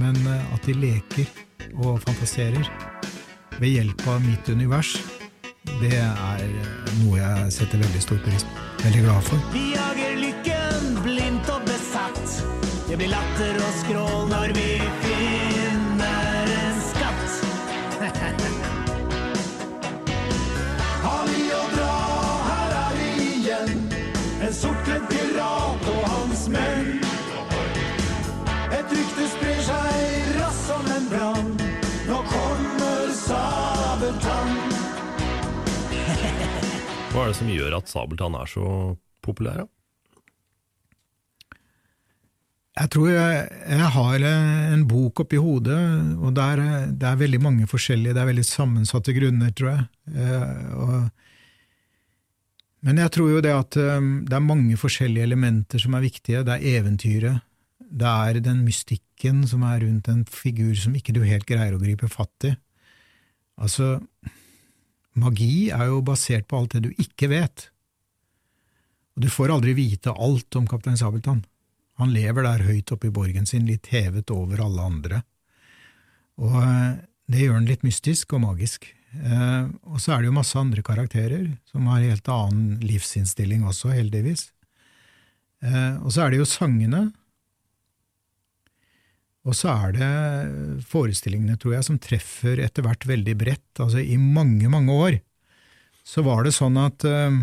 men at de leker og fantaserer ved hjelp av mitt univers, det er noe jeg setter veldig stor pris på. Veldig glad for. Det blir latter og skrål når vi finner en skatt. Har vi å dra, her er vi igjen. En sortkledd pirat og hans menn. Et rykte sprer seg raskt som en brann. Nå kommer Sabeltann. Hva er det som gjør at Sabeltann er så populær? Da? Jeg tror jeg, jeg har en bok oppi hodet, og der, det er veldig mange forskjellige, det er veldig sammensatte grunner, tror jeg. Eh, og, men jeg tror jo det at eh, det er mange forskjellige elementer som er viktige. Det er eventyret, det er den mystikken som er rundt en figur som ikke du helt greier å gripe fatt i. Altså, magi er jo basert på alt det du ikke vet, og du får aldri vite alt om kaptein Sabeltann. Han lever der høyt oppe i borgen sin, litt hevet over alle andre. Og eh, det gjør han litt mystisk og magisk. Eh, og så er det jo masse andre karakterer som har helt annen livsinnstilling også, heldigvis. Eh, og så er det jo sangene. Og så er det forestillingene, tror jeg, som treffer etter hvert veldig bredt. Altså, i mange, mange år så var det sånn at eh,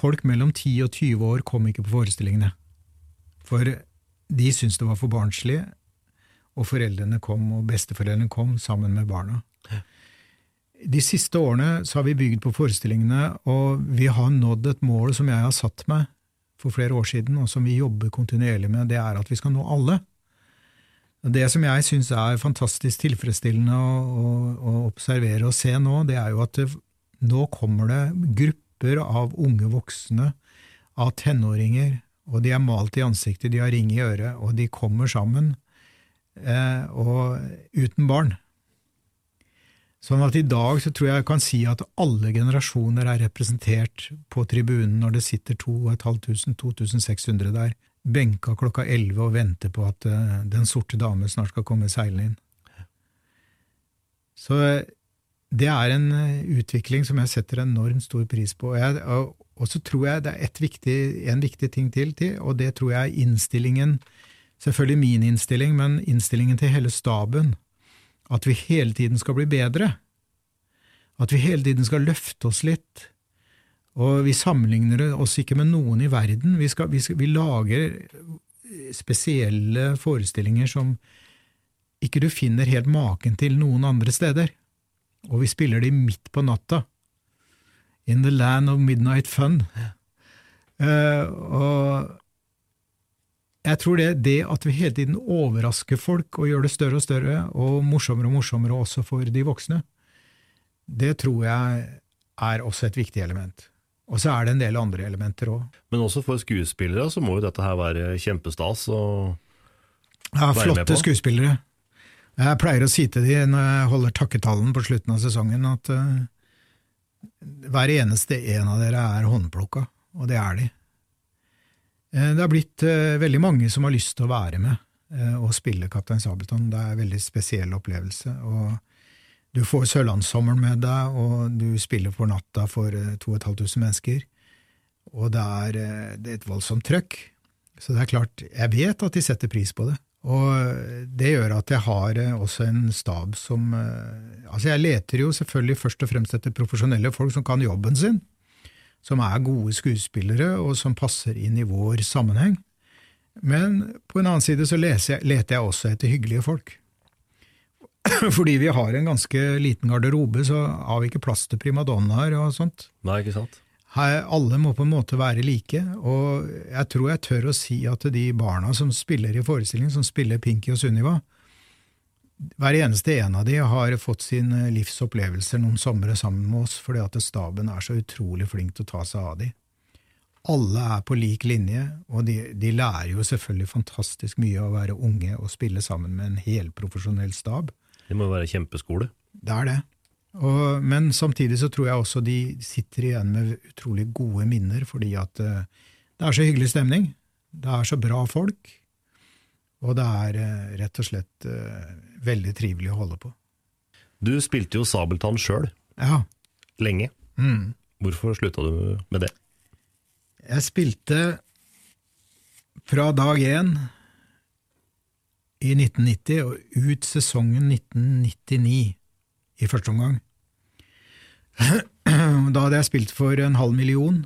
folk mellom 10 og 20 år kom ikke på forestillingene. For de syntes det var for barnslig, og foreldrene kom, og besteforeldrene kom sammen med barna. De siste årene så har vi bygd på forestillingene, og vi har nådd et mål som jeg har satt meg for flere år siden, og som vi jobber kontinuerlig med, det er at vi skal nå alle. Det som jeg syns er fantastisk tilfredsstillende å, å, å, observere og se nå, det er jo at det, nå kommer det grupper grupper av unge voksne, av tenåringer, og de er malt i ansiktet, de har ring i øret, og de kommer sammen, eh, og uten barn. Sånn at i dag så tror jeg jeg kan si at alle generasjoner er representert på tribunen når det sitter 2500–2600 der, benka klokka 11 og venter på at uh, Den sorte dame snart skal komme seilende inn. Så det er en eh, utvikling som jeg setter enormt stor pris på. Jeg, og, så tror jeg det er viktig, en viktig ting til, og det tror jeg er innstillingen, selvfølgelig min innstilling, men innstillingen til hele staben. At vi hele tiden skal bli bedre. At vi hele tiden skal løfte oss litt. Og vi sammenligner oss ikke med noen i verden. Vi, skal, vi, skal, vi lager spesielle forestillinger som ikke du finner helt maken til noen andre steder og vi spiller de midt på natta. In the land of midnight fun. Uh, og jeg tror det, det at vi hele tiden overrasker folk og gjør det større og større, og morsommere og morsommere også for de voksne, det tror jeg er også et viktig element. Og så er det en del andre elementer òg. Men også for skuespillere så må jo dette her være kjempestas å ja, være med på? Ja, flotte skuespillere. Jeg pleier å si til de når jeg holder takketalen på slutten av sesongen, at uh, hver eneste en av dere er håndplukka, og det er de. Uh, det har blitt uh, veldig mange som har lyst til å være med og spille Kaptein Sabeltann. Det er en veldig spesiell opplevelse. og Du får Sørlandssommeren med deg, og du spiller for natta for 2500 mennesker. Og det er, det er et voldsomt trøkk. Så det er klart, jeg vet at de setter pris på det. Og det gjør at jeg har eh, også en stab som eh, Altså, jeg leter jo selvfølgelig først og fremst etter profesjonelle folk som kan jobben sin, som er gode skuespillere, og som passer inn i vår sammenheng. Men på en annen side så jeg, leter jeg også etter hyggelige folk. Fordi vi har en ganske liten garderobe, så har vi ikke plass til primadonnaer og sånt. Nei, ikke sant? Alle må på en måte være like, og jeg tror jeg tør å si at de barna som spiller i forestillingen, som spiller Pinky og Sunniva, hver eneste en av de har fått sine livsopplevelser noen somre sammen med oss fordi at staben er så utrolig flink til å ta seg av de. Alle er på lik linje, og de, de lærer jo selvfølgelig fantastisk mye av å være unge og spille sammen med en helprofesjonell stab. Det må jo være kjempeskole. Det er det. Og, men samtidig så tror jeg også de sitter igjen med utrolig gode minner, fordi at uh, det er så hyggelig stemning, det er så bra folk, og det er uh, rett og slett uh, veldig trivelig å holde på. Du spilte jo Sabeltann sjøl, ja. lenge. Mm. Hvorfor slutta du med det? Jeg spilte fra dag én i 1990 og ut sesongen 1999 i første omgang. Da hadde jeg spilt for en halv million,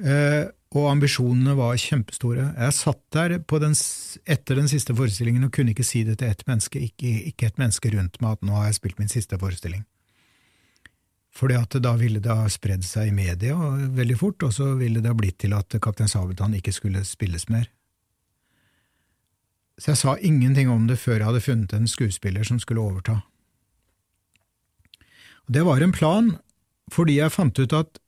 eh, og ambisjonene var kjempestore. Jeg satt der den, etter den siste forestillingen og kunne ikke si det til ett menneske, ikke, ikke et menneske rundt meg, at nå har jeg spilt min siste forestilling. Fordi at da ville det ha spredd seg i media veldig fort, og så ville det ha blitt til at Kaptein Sabeltann ikke skulle spilles mer. Så jeg sa ingenting om det før jeg hadde funnet en skuespiller som skulle overta. Det var en plan fordi jeg fant ut at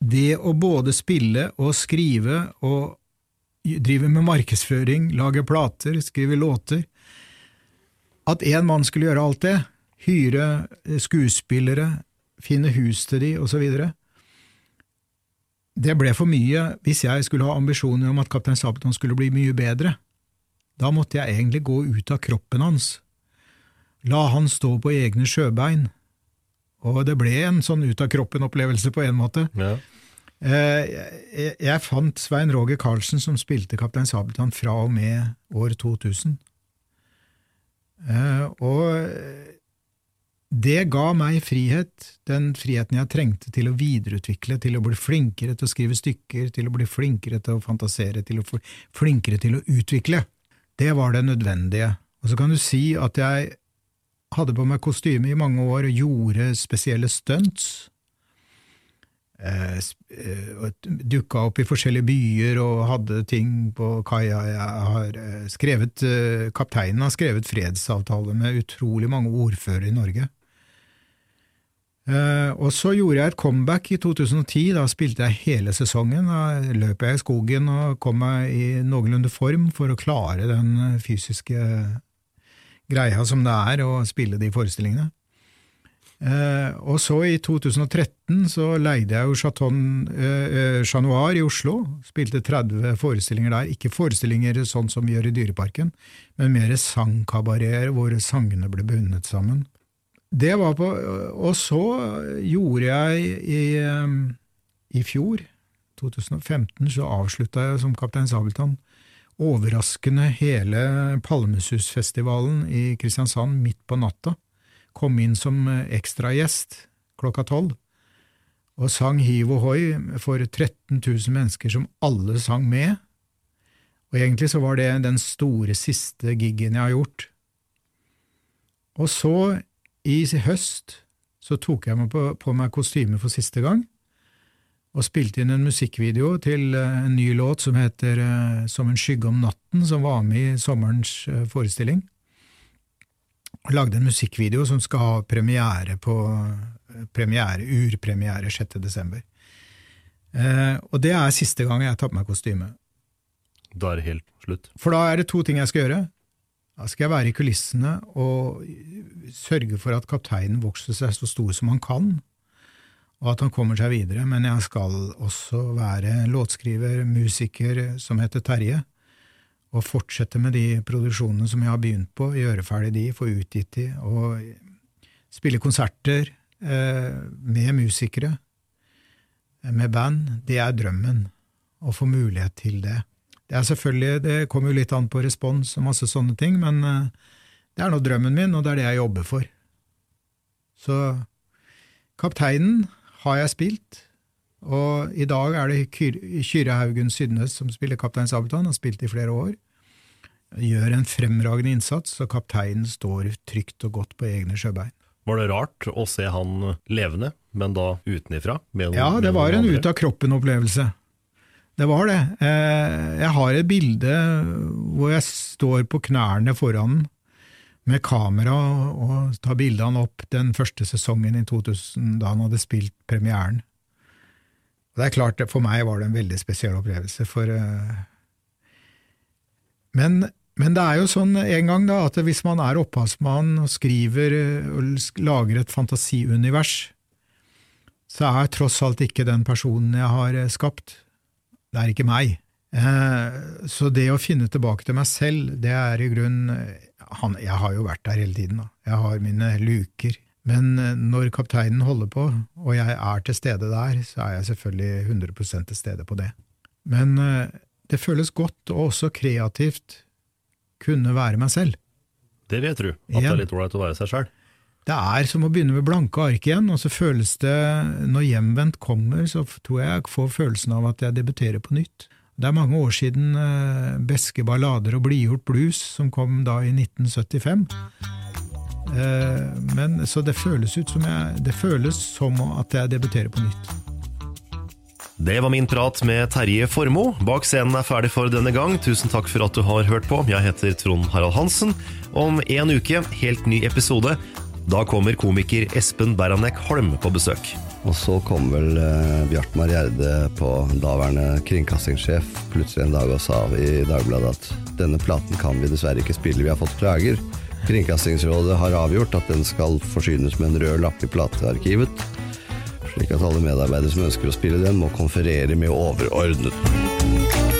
det å både spille og skrive og drive med markedsføring, lage plater, skrive låter At én mann skulle gjøre alt det, hyre skuespillere, finne hus til de, osv. Det ble for mye hvis jeg skulle ha ambisjoner om at Kaptein Sabeltann skulle bli mye bedre. Da måtte jeg egentlig gå ut av kroppen hans, la han stå på egne sjøbein, og det ble en sånn ut av kroppen-opplevelse på en måte. Ja. Eh, jeg fant Svein Roger Karlsen som spilte Kaptein Sabeltann fra og med år 2000. Eh, og det ga meg frihet, den friheten jeg trengte til å videreutvikle, til å bli flinkere til å skrive stykker, til å bli flinkere til å fantasere, til å bli flinkere til å utvikle. Det var det nødvendige. Og så kan du si at jeg hadde på meg kostyme i mange år og gjorde spesielle stunts. Eh, eh Dukka opp i forskjellige byer og hadde ting på kaia. Eh, eh, Kapteinen har skrevet fredsavtale med utrolig mange ordførere i Norge. Og så gjorde jeg et comeback i 2010. Da spilte jeg hele sesongen. Da løp jeg i skogen og kom meg i noenlunde form for å klare den fysiske greia som det er å spille de forestillingene. Eh, og så i 2013 så leide jeg jo Chaton eh, Chat Noir i Oslo. Spilte 30 forestillinger der. Ikke forestillinger sånn som vi gjør i Dyreparken, men mer sangkabareter hvor sangene ble bundet sammen. Det var på Og så gjorde jeg i, eh, i fjor, 2015, så avslutta jeg som Kaptein Sabeltann overraskende hele Palmesusfestivalen i Kristiansand midt på natta. Kom inn som ekstragjest klokka tolv og sang hiv og for 13 000 mennesker som alle sang med. Og egentlig så var det den store siste gigen jeg har gjort. Og så, i høst, så tok jeg på, på meg kostyme for siste gang og spilte inn en musikkvideo til eh, en ny låt som heter eh, Som en skygge om natten, som var med i sommerens eh, forestilling. Og lagde en musikkvideo som skal ha premiere på premiere, urpremiere 6. desember. Eh, og det er siste gang jeg tar på meg kostyme. Da er det helt slutt? For da er det to ting jeg skal gjøre. Da skal jeg være i kulissene og sørge for at kapteinen vokser seg så stor som han kan og at han kommer seg videre, men jeg skal også være låtskriver, musiker som heter Terje, og fortsette med de produksjonene som jeg har begynt på, gjøre ferdig de, få utgitt de, og spille konserter eh, med musikere, med band. Det er drømmen, å få mulighet til det. Det er selvfølgelig, det kommer jo litt an på respons og masse sånne ting, men eh, det er nå drømmen min, og det er det jeg jobber for. Så Kapteinen har jeg spilt, og i dag er det Kyrre Haugen Sydnes som spiller Kaptein Sabeltann, har spilt i flere år. Gjør en fremragende innsats, og kapteinen står trygt og godt på egne sjøbein. Var det rart å se han levende, men da utenifra? ja, det var en ut av kroppen-opplevelse. Det var det. Eh, jeg har et bilde hvor jeg står på knærne foran med kamera og ta bildene opp den første sesongen i 2000, da han hadde spilt premieren. Og det er klart, For meg var det en veldig spesiell opplevelse, for uh, men, men, det er jo sånn en gang da, at hvis man er opphavsmann og skriver uh, og lager et fantasiunivers, så er tross alt ikke den personen jeg har uh, skapt. Det er ikke meg. Så det å finne tilbake til meg selv, det er i grunnen han, jeg har jo vært der hele tiden, da. Jeg har mine luker. Men eh, når kapteinen holder på, og jeg er til stede der, så er jeg selvfølgelig 100 til stede på det. Men eh, det føles godt og også kreativt kunne være meg selv. Det vet du, at det er litt ålreit å være seg sjøl. Det er som å begynne med blanke ark igjen, og så føles det, når hjemvendt kommer, så tror jeg jeg får følelsen av at jeg debuterer på nytt. Det er mange år siden uh, Beske ballader og blidgjort blues, som kom da i 1975. Eh, men, så det føles ut som jeg, det føles som at jeg debuterer på nytt. Det var min prat med Terje Formoe. Bak scenen er ferdig for denne gang. Tusen takk for at du har hørt på. Jeg heter Trond Harald Hansen. Om en uke, helt ny episode. Da kommer komiker Espen Beranek Holm på besøk. Og så kom vel eh, Bjartmar Gjerde på daværende kringkastingssjef plutselig en dag og sa i Dagbladet at denne platen kan vi dessverre ikke spille, vi har fått klager. Kringkastingsrådet har avgjort at den skal forsynes med en rød lapp i platearkivet, slik at alle medarbeidere som ønsker å spille den, må konferere med overordnet.